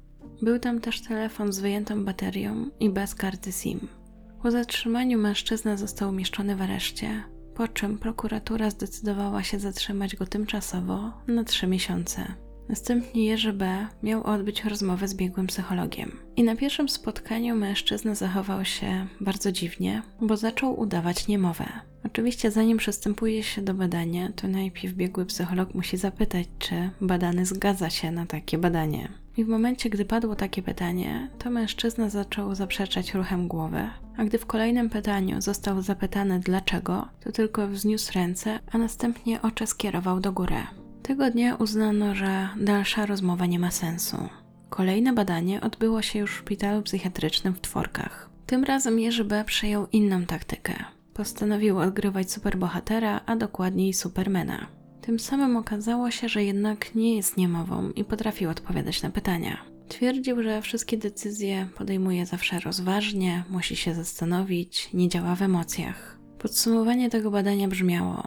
Był tam też telefon z wyjętą baterią i bez karty SIM. Po zatrzymaniu mężczyzna został umieszczony w areszcie, po czym prokuratura zdecydowała się zatrzymać go tymczasowo na trzy miesiące. Następnie Jerzy B. miał odbyć rozmowę z biegłym psychologiem. I na pierwszym spotkaniu mężczyzna zachował się bardzo dziwnie, bo zaczął udawać niemowę. Oczywiście zanim przystępuje się do badania, to najpierw biegły psycholog musi zapytać, czy badany zgadza się na takie badanie. I w momencie, gdy padło takie pytanie, to mężczyzna zaczął zaprzeczać ruchem głowy, a gdy w kolejnym pytaniu został zapytany dlaczego, to tylko wzniósł ręce, a następnie oczy skierował do góry. Tego dnia uznano, że dalsza rozmowa nie ma sensu. Kolejne badanie odbyło się już w szpitalu psychiatrycznym w Tworkach. Tym razem Jerzy B. przejął inną taktykę. Postanowił odgrywać superbohatera, a dokładniej supermana. Tym samym okazało się, że jednak nie jest niemową i potrafił odpowiadać na pytania. Twierdził, że wszystkie decyzje podejmuje zawsze rozważnie, musi się zastanowić, nie działa w emocjach. Podsumowanie tego badania brzmiało: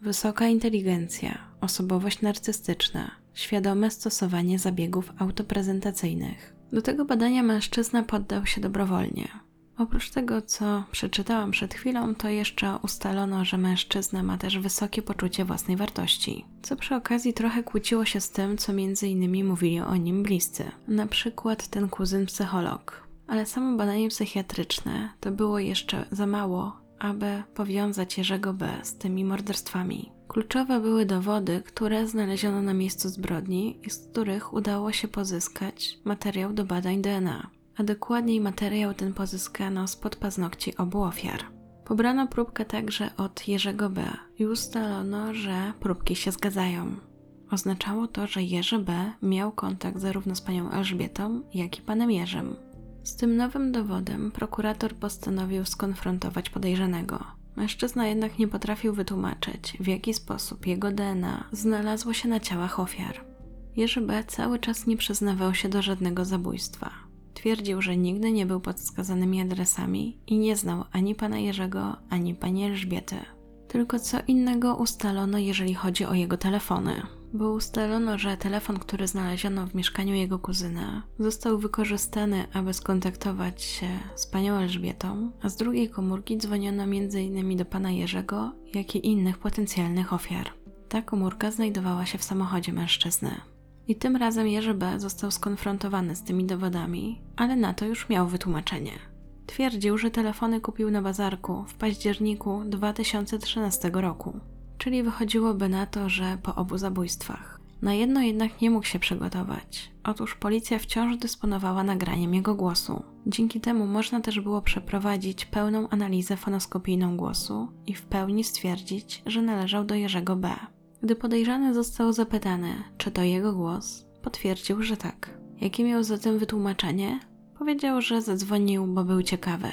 wysoka inteligencja, osobowość narcystyczna, świadome stosowanie zabiegów autoprezentacyjnych. Do tego badania mężczyzna poddał się dobrowolnie. Oprócz tego, co przeczytałam przed chwilą, to jeszcze ustalono, że mężczyzna ma też wysokie poczucie własnej wartości, co przy okazji trochę kłóciło się z tym, co między innymi mówili o nim bliscy, na przykład ten kuzyn psycholog. Ale samo badanie psychiatryczne to było jeszcze za mało, aby powiązać Jerzego B. z tymi morderstwami. Kluczowe były dowody, które znaleziono na miejscu zbrodni i z których udało się pozyskać materiał do badań DNA a dokładniej materiał ten pozyskano spod paznokci obu ofiar. Pobrano próbkę także od Jerzego B. i ustalono, że próbki się zgadzają. Oznaczało to, że Jerzy B. miał kontakt zarówno z panią Elżbietą, jak i panem Jerzym. Z tym nowym dowodem prokurator postanowił skonfrontować podejrzanego. Mężczyzna jednak nie potrafił wytłumaczyć, w jaki sposób jego DNA znalazło się na ciałach ofiar. Jerzy B. cały czas nie przyznawał się do żadnego zabójstwa. Twierdził, że nigdy nie był pod wskazanymi adresami i nie znał ani pana Jerzego, ani pani Elżbiety. Tylko co innego ustalono, jeżeli chodzi o jego telefony bo ustalono, że telefon, który znaleziono w mieszkaniu jego kuzyna, został wykorzystany, aby skontaktować się z panią Elżbietą, a z drugiej komórki dzwoniono m.in. do pana Jerzego, jak i innych potencjalnych ofiar. Ta komórka znajdowała się w samochodzie mężczyzny. I tym razem Jerzy B. został skonfrontowany z tymi dowodami, ale na to już miał wytłumaczenie. Twierdził, że telefony kupił na bazarku w październiku 2013 roku czyli wychodziłoby na to, że po obu zabójstwach. Na jedno jednak nie mógł się przygotować. Otóż policja wciąż dysponowała nagraniem jego głosu. Dzięki temu można też było przeprowadzić pełną analizę fonoskopijną głosu i w pełni stwierdzić, że należał do Jerzego B. Gdy podejrzany został zapytany, czy to jego głos, potwierdził, że tak. Jakie miał zatem wytłumaczenie? Powiedział, że zadzwonił, bo był ciekawy.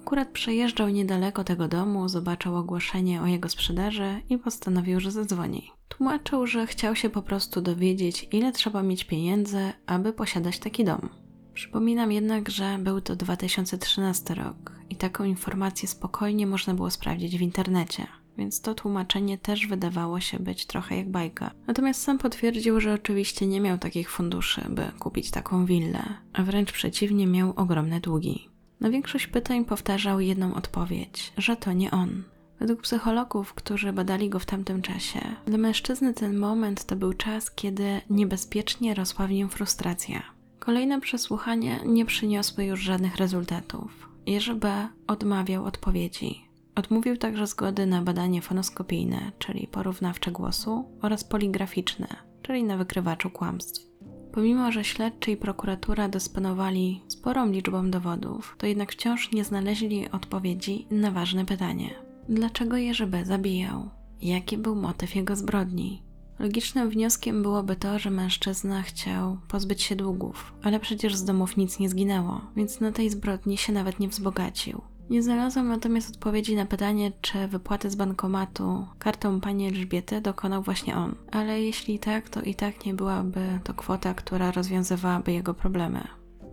Akurat przejeżdżał niedaleko tego domu, zobaczył ogłoszenie o jego sprzedaży i postanowił, że zadzwoni. Tłumaczył, że chciał się po prostu dowiedzieć, ile trzeba mieć pieniędzy, aby posiadać taki dom. Przypominam jednak, że był to 2013 rok i taką informację spokojnie można było sprawdzić w internecie, więc to tłumaczenie też wydawało się być trochę jak bajka. Natomiast sam potwierdził, że oczywiście nie miał takich funduszy, by kupić taką willę, a wręcz przeciwnie miał ogromne długi. Na większość pytań powtarzał jedną odpowiedź, że to nie on. Według psychologów, którzy badali go w tamtym czasie, dla mężczyzny ten moment to był czas, kiedy niebezpiecznie rosła w nim frustracja. Kolejne przesłuchania nie przyniosły już żadnych rezultatów. Jerzy B. odmawiał odpowiedzi. Odmówił także zgody na badanie fonoskopijne, czyli porównawcze głosu, oraz poligraficzne, czyli na wykrywaczu kłamstw. Pomimo, że śledczy i prokuratura dysponowali sporą liczbą dowodów, to jednak wciąż nie znaleźli odpowiedzi na ważne pytanie: dlaczego Jerzy B. zabijał? Jaki był motyw jego zbrodni? Logicznym wnioskiem byłoby to, że mężczyzna chciał pozbyć się długów, ale przecież z domów nic nie zginęło, więc na tej zbrodni się nawet nie wzbogacił. Nie znalazłam natomiast odpowiedzi na pytanie, czy wypłaty z bankomatu kartą pani Elżbiety dokonał właśnie on. Ale jeśli tak, to i tak nie byłaby to kwota, która rozwiązywałaby jego problemy.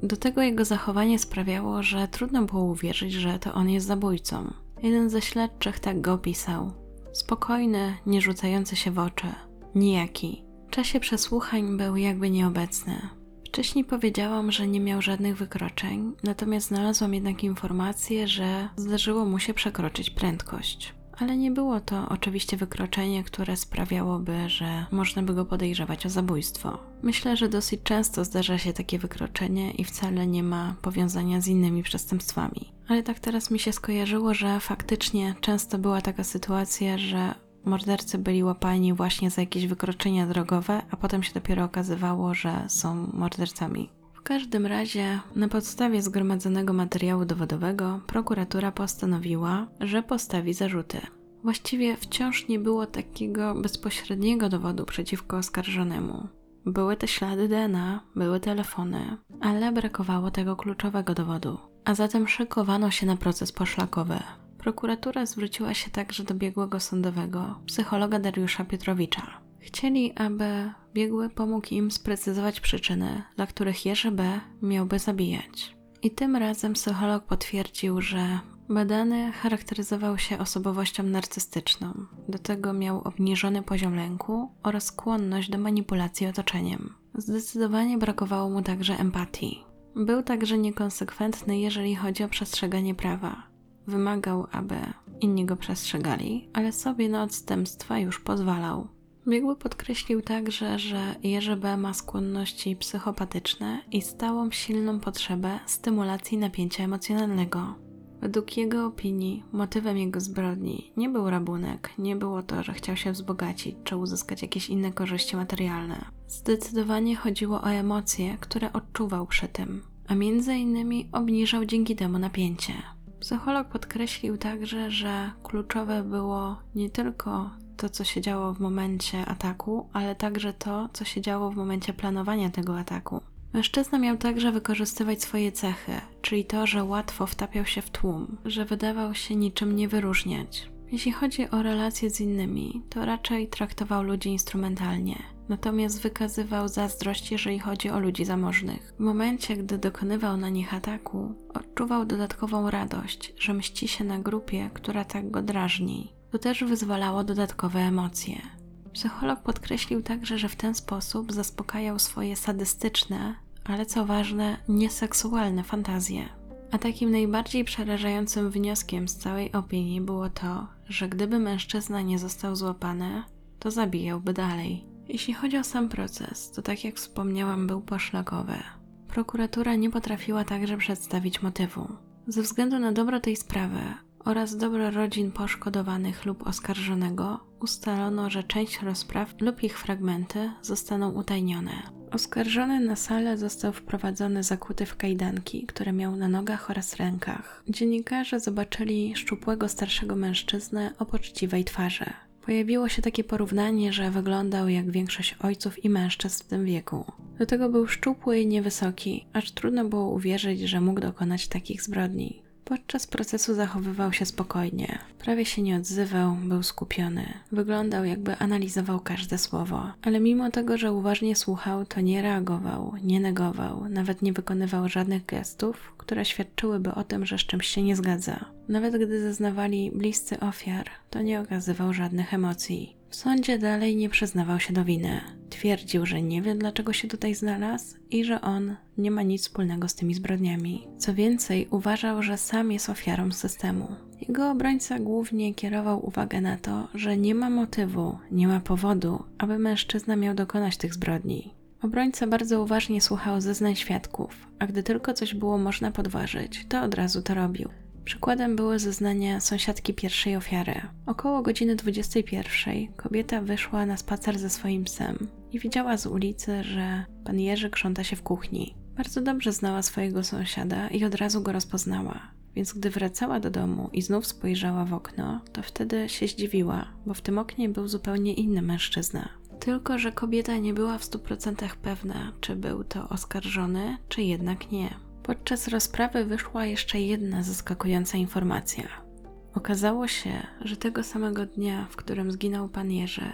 Do tego jego zachowanie sprawiało, że trudno było uwierzyć, że to on jest zabójcą. Jeden ze śledczych tak go opisał. Spokojny, nie rzucający się w oczy, nijaki. W czasie przesłuchań był jakby nieobecny. Wcześniej powiedziałam, że nie miał żadnych wykroczeń, natomiast znalazłam jednak informację, że zdarzyło mu się przekroczyć prędkość. Ale nie było to oczywiście wykroczenie, które sprawiałoby, że można by go podejrzewać o zabójstwo. Myślę, że dosyć często zdarza się takie wykroczenie i wcale nie ma powiązania z innymi przestępstwami. Ale tak teraz mi się skojarzyło, że faktycznie często była taka sytuacja, że mordercy byli łapani właśnie za jakieś wykroczenia drogowe, a potem się dopiero okazywało, że są mordercami. W każdym razie, na podstawie zgromadzonego materiału dowodowego, prokuratura postanowiła, że postawi zarzuty. Właściwie wciąż nie było takiego bezpośredniego dowodu przeciwko oskarżonemu. Były te ślady DNA, były telefony, ale brakowało tego kluczowego dowodu. A zatem szykowano się na proces poszlakowy. Prokuratura zwróciła się także do biegłego sądowego, psychologa Dariusza Piotrowicza. Chcieli, aby biegły pomógł im sprecyzować przyczyny, dla których Jerzy B. miałby zabijać. I tym razem psycholog potwierdził, że badany charakteryzował się osobowością narcystyczną. Do tego miał obniżony poziom lęku oraz skłonność do manipulacji otoczeniem. Zdecydowanie brakowało mu także empatii. Był także niekonsekwentny, jeżeli chodzi o przestrzeganie prawa. Wymagał, aby inni go przestrzegali, ale sobie na odstępstwa już pozwalał. Biegły podkreślił także, że Jerzy B. ma skłonności psychopatyczne i stałą silną potrzebę stymulacji napięcia emocjonalnego. Według jego opinii motywem jego zbrodni nie był rabunek, nie było to, że chciał się wzbogacić czy uzyskać jakieś inne korzyści materialne. Zdecydowanie chodziło o emocje, które odczuwał przy tym, a między innymi obniżał dzięki temu napięcie. Psycholog podkreślił także, że kluczowe było nie tylko to, co się działo w momencie ataku, ale także to, co się działo w momencie planowania tego ataku. Mężczyzna miał także wykorzystywać swoje cechy, czyli to, że łatwo wtapiał się w tłum, że wydawał się niczym nie wyróżniać. Jeśli chodzi o relacje z innymi, to raczej traktował ludzi instrumentalnie, natomiast wykazywał zazdrość, jeżeli chodzi o ludzi zamożnych. W momencie, gdy dokonywał na nich ataku, odczuwał dodatkową radość, że mści się na grupie, która tak go drażni. To też wyzwalało dodatkowe emocje. Psycholog podkreślił także, że w ten sposób zaspokajał swoje sadystyczne, ale co ważne, nieseksualne fantazje. A takim najbardziej przerażającym wnioskiem z całej opinii było to, że gdyby mężczyzna nie został złapany, to zabijałby dalej. Jeśli chodzi o sam proces, to tak jak wspomniałam, był poszlakowy. Prokuratura nie potrafiła także przedstawić motywu. Ze względu na dobro tej sprawy oraz dobro rodzin poszkodowanych lub oskarżonego, ustalono, że część rozpraw lub ich fragmenty zostaną utajnione. Oskarżony na salę został wprowadzony zakuty w kajdanki, które miał na nogach oraz rękach. Dziennikarze zobaczyli szczupłego starszego mężczyznę o poczciwej twarzy. Pojawiło się takie porównanie, że wyglądał jak większość ojców i mężczyzn w tym wieku. Do tego był szczupły i niewysoki, aż trudno było uwierzyć, że mógł dokonać takich zbrodni. Podczas procesu zachowywał się spokojnie. Prawie się nie odzywał, był skupiony. Wyglądał, jakby analizował każde słowo, ale mimo tego, że uważnie słuchał, to nie reagował, nie negował, nawet nie wykonywał żadnych gestów, które świadczyłyby o tym, że z czymś się nie zgadza. Nawet gdy zeznawali bliscy ofiar, to nie okazywał żadnych emocji. W sądzie dalej nie przyznawał się do winy. Twierdził, że nie wie dlaczego się tutaj znalazł i że on nie ma nic wspólnego z tymi zbrodniami. Co więcej, uważał, że sam jest ofiarą systemu. Jego obrońca głównie kierował uwagę na to, że nie ma motywu, nie ma powodu, aby mężczyzna miał dokonać tych zbrodni. Obrońca bardzo uważnie słuchał zeznań świadków, a gdy tylko coś było można podważyć, to od razu to robił. Przykładem były zeznania sąsiadki pierwszej ofiary. Około godziny 21 kobieta wyszła na spacer ze swoim psem i widziała z ulicy, że pan Jerzy krząta się w kuchni. Bardzo dobrze znała swojego sąsiada i od razu go rozpoznała. Więc gdy wracała do domu i znów spojrzała w okno, to wtedy się zdziwiła, bo w tym oknie był zupełnie inny mężczyzna. Tylko, że kobieta nie była w stu procentach pewna, czy był to oskarżony, czy jednak nie. Podczas rozprawy wyszła jeszcze jedna zaskakująca informacja. Okazało się, że tego samego dnia, w którym zginął pan Jerzy,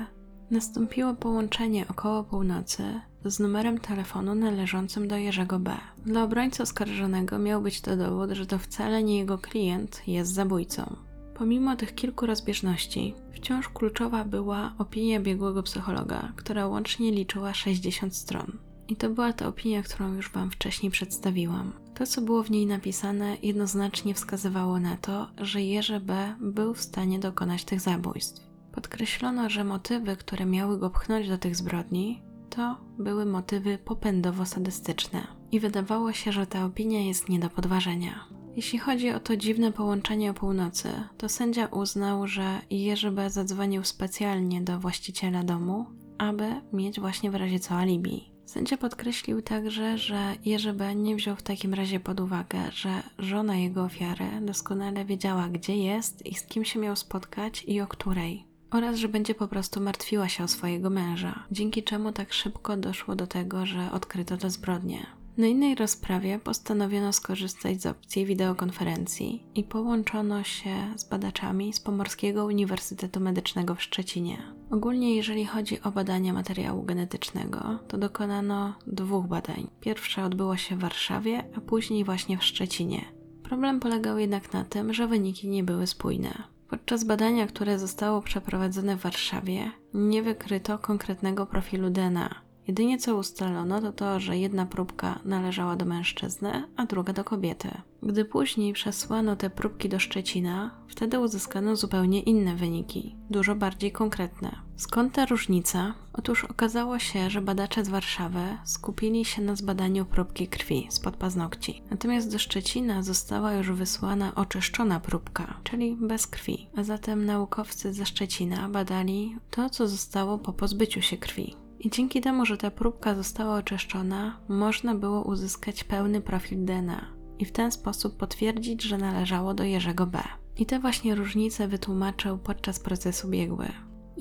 nastąpiło połączenie około północy z numerem telefonu należącym do Jerzego B. Dla obrońcy oskarżonego miał być to dowód, że to wcale nie jego klient jest zabójcą. Pomimo tych kilku rozbieżności, wciąż kluczowa była opinia biegłego psychologa, która łącznie liczyła 60 stron. I to była ta opinia, którą już Wam wcześniej przedstawiłam. To, co było w niej napisane, jednoznacznie wskazywało na to, że Jerzy B. był w stanie dokonać tych zabójstw. Podkreślono, że motywy, które miały go pchnąć do tych zbrodni, to były motywy popędowo-sadystyczne. I wydawało się, że ta opinia jest nie do podważenia. Jeśli chodzi o to dziwne połączenie o północy, to sędzia uznał, że Jerzy B. zadzwonił specjalnie do właściciela domu, aby mieć właśnie w razie co alibi. Sędzia podkreślił także, że Jerzy B. nie wziął w takim razie pod uwagę, że żona jego ofiary doskonale wiedziała, gdzie jest i z kim się miał spotkać i o której. Oraz, że będzie po prostu martwiła się o swojego męża, dzięki czemu tak szybko doszło do tego, że odkryto te zbrodnie. Na innej rozprawie postanowiono skorzystać z opcji wideokonferencji i połączono się z badaczami z Pomorskiego Uniwersytetu Medycznego w Szczecinie. Ogólnie, jeżeli chodzi o badania materiału genetycznego, to dokonano dwóch badań. Pierwsze odbyło się w Warszawie, a później właśnie w Szczecinie. Problem polegał jednak na tym, że wyniki nie były spójne. Podczas badania, które zostało przeprowadzone w Warszawie, nie wykryto konkretnego profilu DNA, Jedynie co ustalono to to, że jedna próbka należała do mężczyzny, a druga do kobiety. Gdy później przesłano te próbki do Szczecina, wtedy uzyskano zupełnie inne wyniki, dużo bardziej konkretne. Skąd ta różnica? Otóż okazało się, że badacze z Warszawy skupili się na zbadaniu próbki krwi spod paznokci. Natomiast do Szczecina została już wysłana oczyszczona próbka, czyli bez krwi. A zatem naukowcy ze Szczecina badali to, co zostało po pozbyciu się krwi. I dzięki temu, że ta próbka została oczyszczona, można było uzyskać pełny profil DNA i w ten sposób potwierdzić, że należało do Jerzego B. I te właśnie różnice wytłumaczył podczas procesu biegły.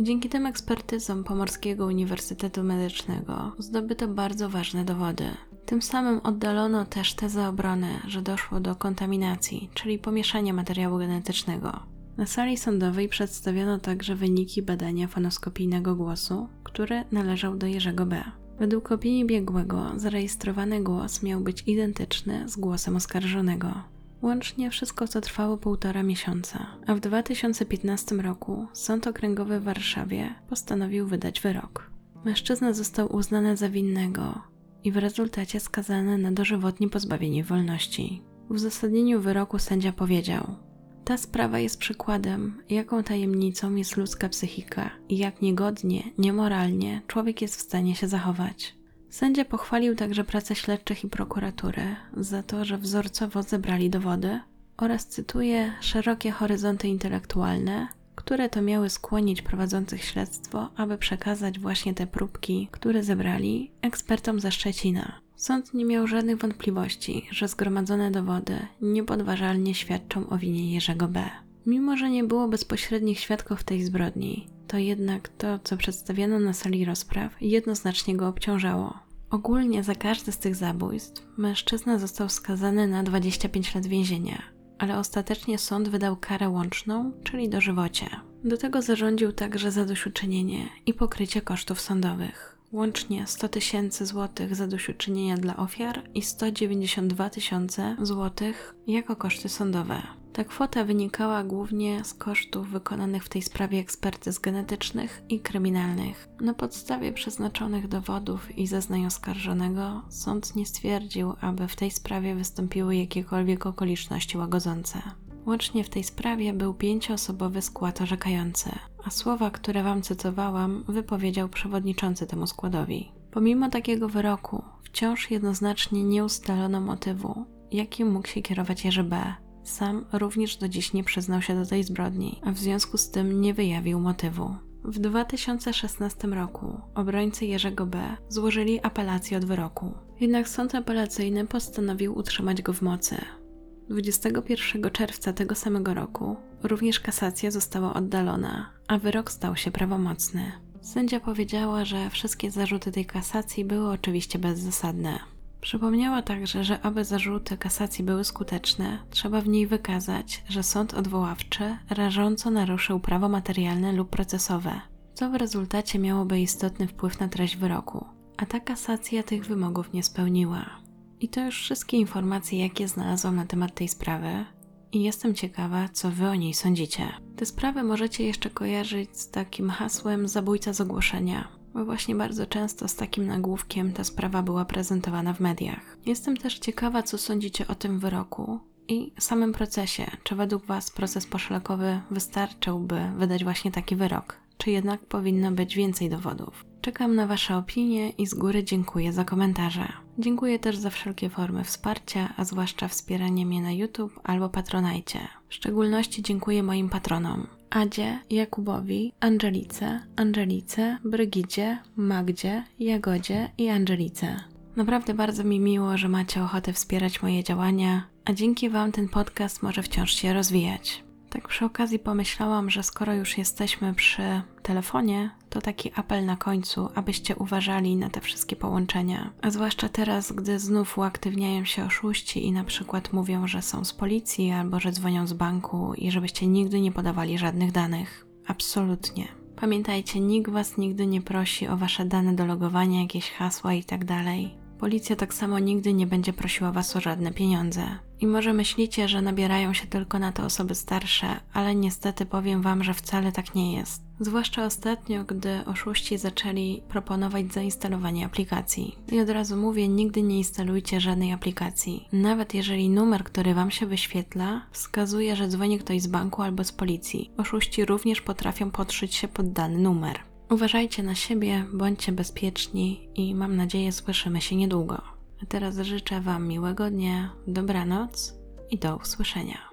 Dzięki tym ekspertyzom Pomorskiego Uniwersytetu Medycznego zdobyto bardzo ważne dowody. Tym samym oddalono też tezę obrony, że doszło do kontaminacji, czyli pomieszania materiału genetycznego. Na sali sądowej przedstawiono także wyniki badania fonoskopijnego głosu, który należał do Jerzego B. Według opinii biegłego zarejestrowany głos miał być identyczny z głosem oskarżonego. Łącznie wszystko to trwało półtora miesiąca, a w 2015 roku Sąd Okręgowy w Warszawie postanowił wydać wyrok. Mężczyzna został uznany za winnego i w rezultacie skazany na dożywotnie pozbawienie wolności. W uzasadnieniu wyroku sędzia powiedział: Ta sprawa jest przykładem, jaką tajemnicą jest ludzka psychika i jak niegodnie, niemoralnie człowiek jest w stanie się zachować. Sędzia pochwalił także pracę śledczych i prokuratury za to, że wzorcowo zebrali dowody oraz cytuję szerokie horyzonty intelektualne, które to miały skłonić prowadzących śledztwo, aby przekazać właśnie te próbki, które zebrali ekspertom ze Szczecina. Sąd nie miał żadnych wątpliwości, że zgromadzone dowody niepodważalnie świadczą o winie Jerzego B. Mimo, że nie było bezpośrednich świadków tej zbrodni, to jednak to, co przedstawiano na sali rozpraw, jednoznacznie go obciążało. Ogólnie za każde z tych zabójstw mężczyzna został skazany na 25 lat więzienia, ale ostatecznie sąd wydał karę łączną, czyli dożywocie. Do tego zarządził także zadośćuczynienie i pokrycie kosztów sądowych. Łącznie 100 tysięcy złotych zadośćuczynienia dla ofiar i 192 tysiące złotych jako koszty sądowe. Ta kwota wynikała głównie z kosztów wykonanych w tej sprawie ekspertyz genetycznych i kryminalnych. Na podstawie przeznaczonych dowodów i zeznań oskarżonego sąd nie stwierdził, aby w tej sprawie wystąpiły jakiekolwiek okoliczności łagodzące. Łącznie w tej sprawie był pięcioosobowy skład orzekający, a słowa, które Wam cytowałam, wypowiedział przewodniczący temu składowi. Pomimo takiego wyroku, wciąż jednoznacznie nie ustalono motywu, jakim mógł się kierować Jerzy B., sam również do dziś nie przyznał się do tej zbrodni, a w związku z tym nie wyjawił motywu. W 2016 roku obrońcy Jerzego B. złożyli apelację od wyroku. Jednak sąd apelacyjny postanowił utrzymać go w mocy. 21 czerwca tego samego roku również kasacja została oddalona, a wyrok stał się prawomocny. Sędzia powiedziała, że wszystkie zarzuty tej kasacji były oczywiście bezzasadne. Przypomniała także, że aby zarzuty kasacji były skuteczne, trzeba w niej wykazać, że sąd odwoławczy rażąco naruszył prawo materialne lub procesowe, co w rezultacie miałoby istotny wpływ na treść wyroku, a ta kasacja tych wymogów nie spełniła. I to już wszystkie informacje, jakie znalazłam na temat tej sprawy. I jestem ciekawa, co wy o niej sądzicie. Te sprawy możecie jeszcze kojarzyć z takim hasłem zabójca z ogłoszenia, bo właśnie bardzo często z takim nagłówkiem ta sprawa była prezentowana w mediach. Jestem też ciekawa, co sądzicie o tym wyroku i samym procesie. Czy według Was proces poszlakowy wystarczyłby wydać właśnie taki wyrok? Czy jednak powinno być więcej dowodów? Czekam na Wasze opinie i z góry dziękuję za komentarze. Dziękuję też za wszelkie formy wsparcia, a zwłaszcza wspieranie mnie na YouTube albo Patronajcie. W szczególności dziękuję moim patronom. Adzie, Jakubowi, Angelice, Angelice, Brygidzie, Magdzie, Jagodzie i Angelice. Naprawdę bardzo mi miło, że macie ochotę wspierać moje działania, a dzięki Wam ten podcast może wciąż się rozwijać. Tak przy okazji pomyślałam, że skoro już jesteśmy przy telefonie, to taki apel na końcu, abyście uważali na te wszystkie połączenia. A zwłaszcza teraz, gdy znów uaktywniają się oszuści i na przykład mówią, że są z policji albo że dzwonią z banku i żebyście nigdy nie podawali żadnych danych. Absolutnie. Pamiętajcie, nikt was nigdy nie prosi o wasze dane do logowania, jakieś hasła i tak. Policja tak samo nigdy nie będzie prosiła was o żadne pieniądze. I może myślicie, że nabierają się tylko na to osoby starsze, ale niestety powiem wam, że wcale tak nie jest. Zwłaszcza ostatnio, gdy oszuści zaczęli proponować zainstalowanie aplikacji. I od razu mówię, nigdy nie instalujcie żadnej aplikacji. Nawet jeżeli numer, który wam się wyświetla, wskazuje, że dzwoni ktoś z banku albo z policji. Oszuści również potrafią podszyć się pod dany numer. Uważajcie na siebie, bądźcie bezpieczni i mam nadzieję słyszymy się niedługo. A teraz życzę Wam miłego dnia, dobranoc i do usłyszenia.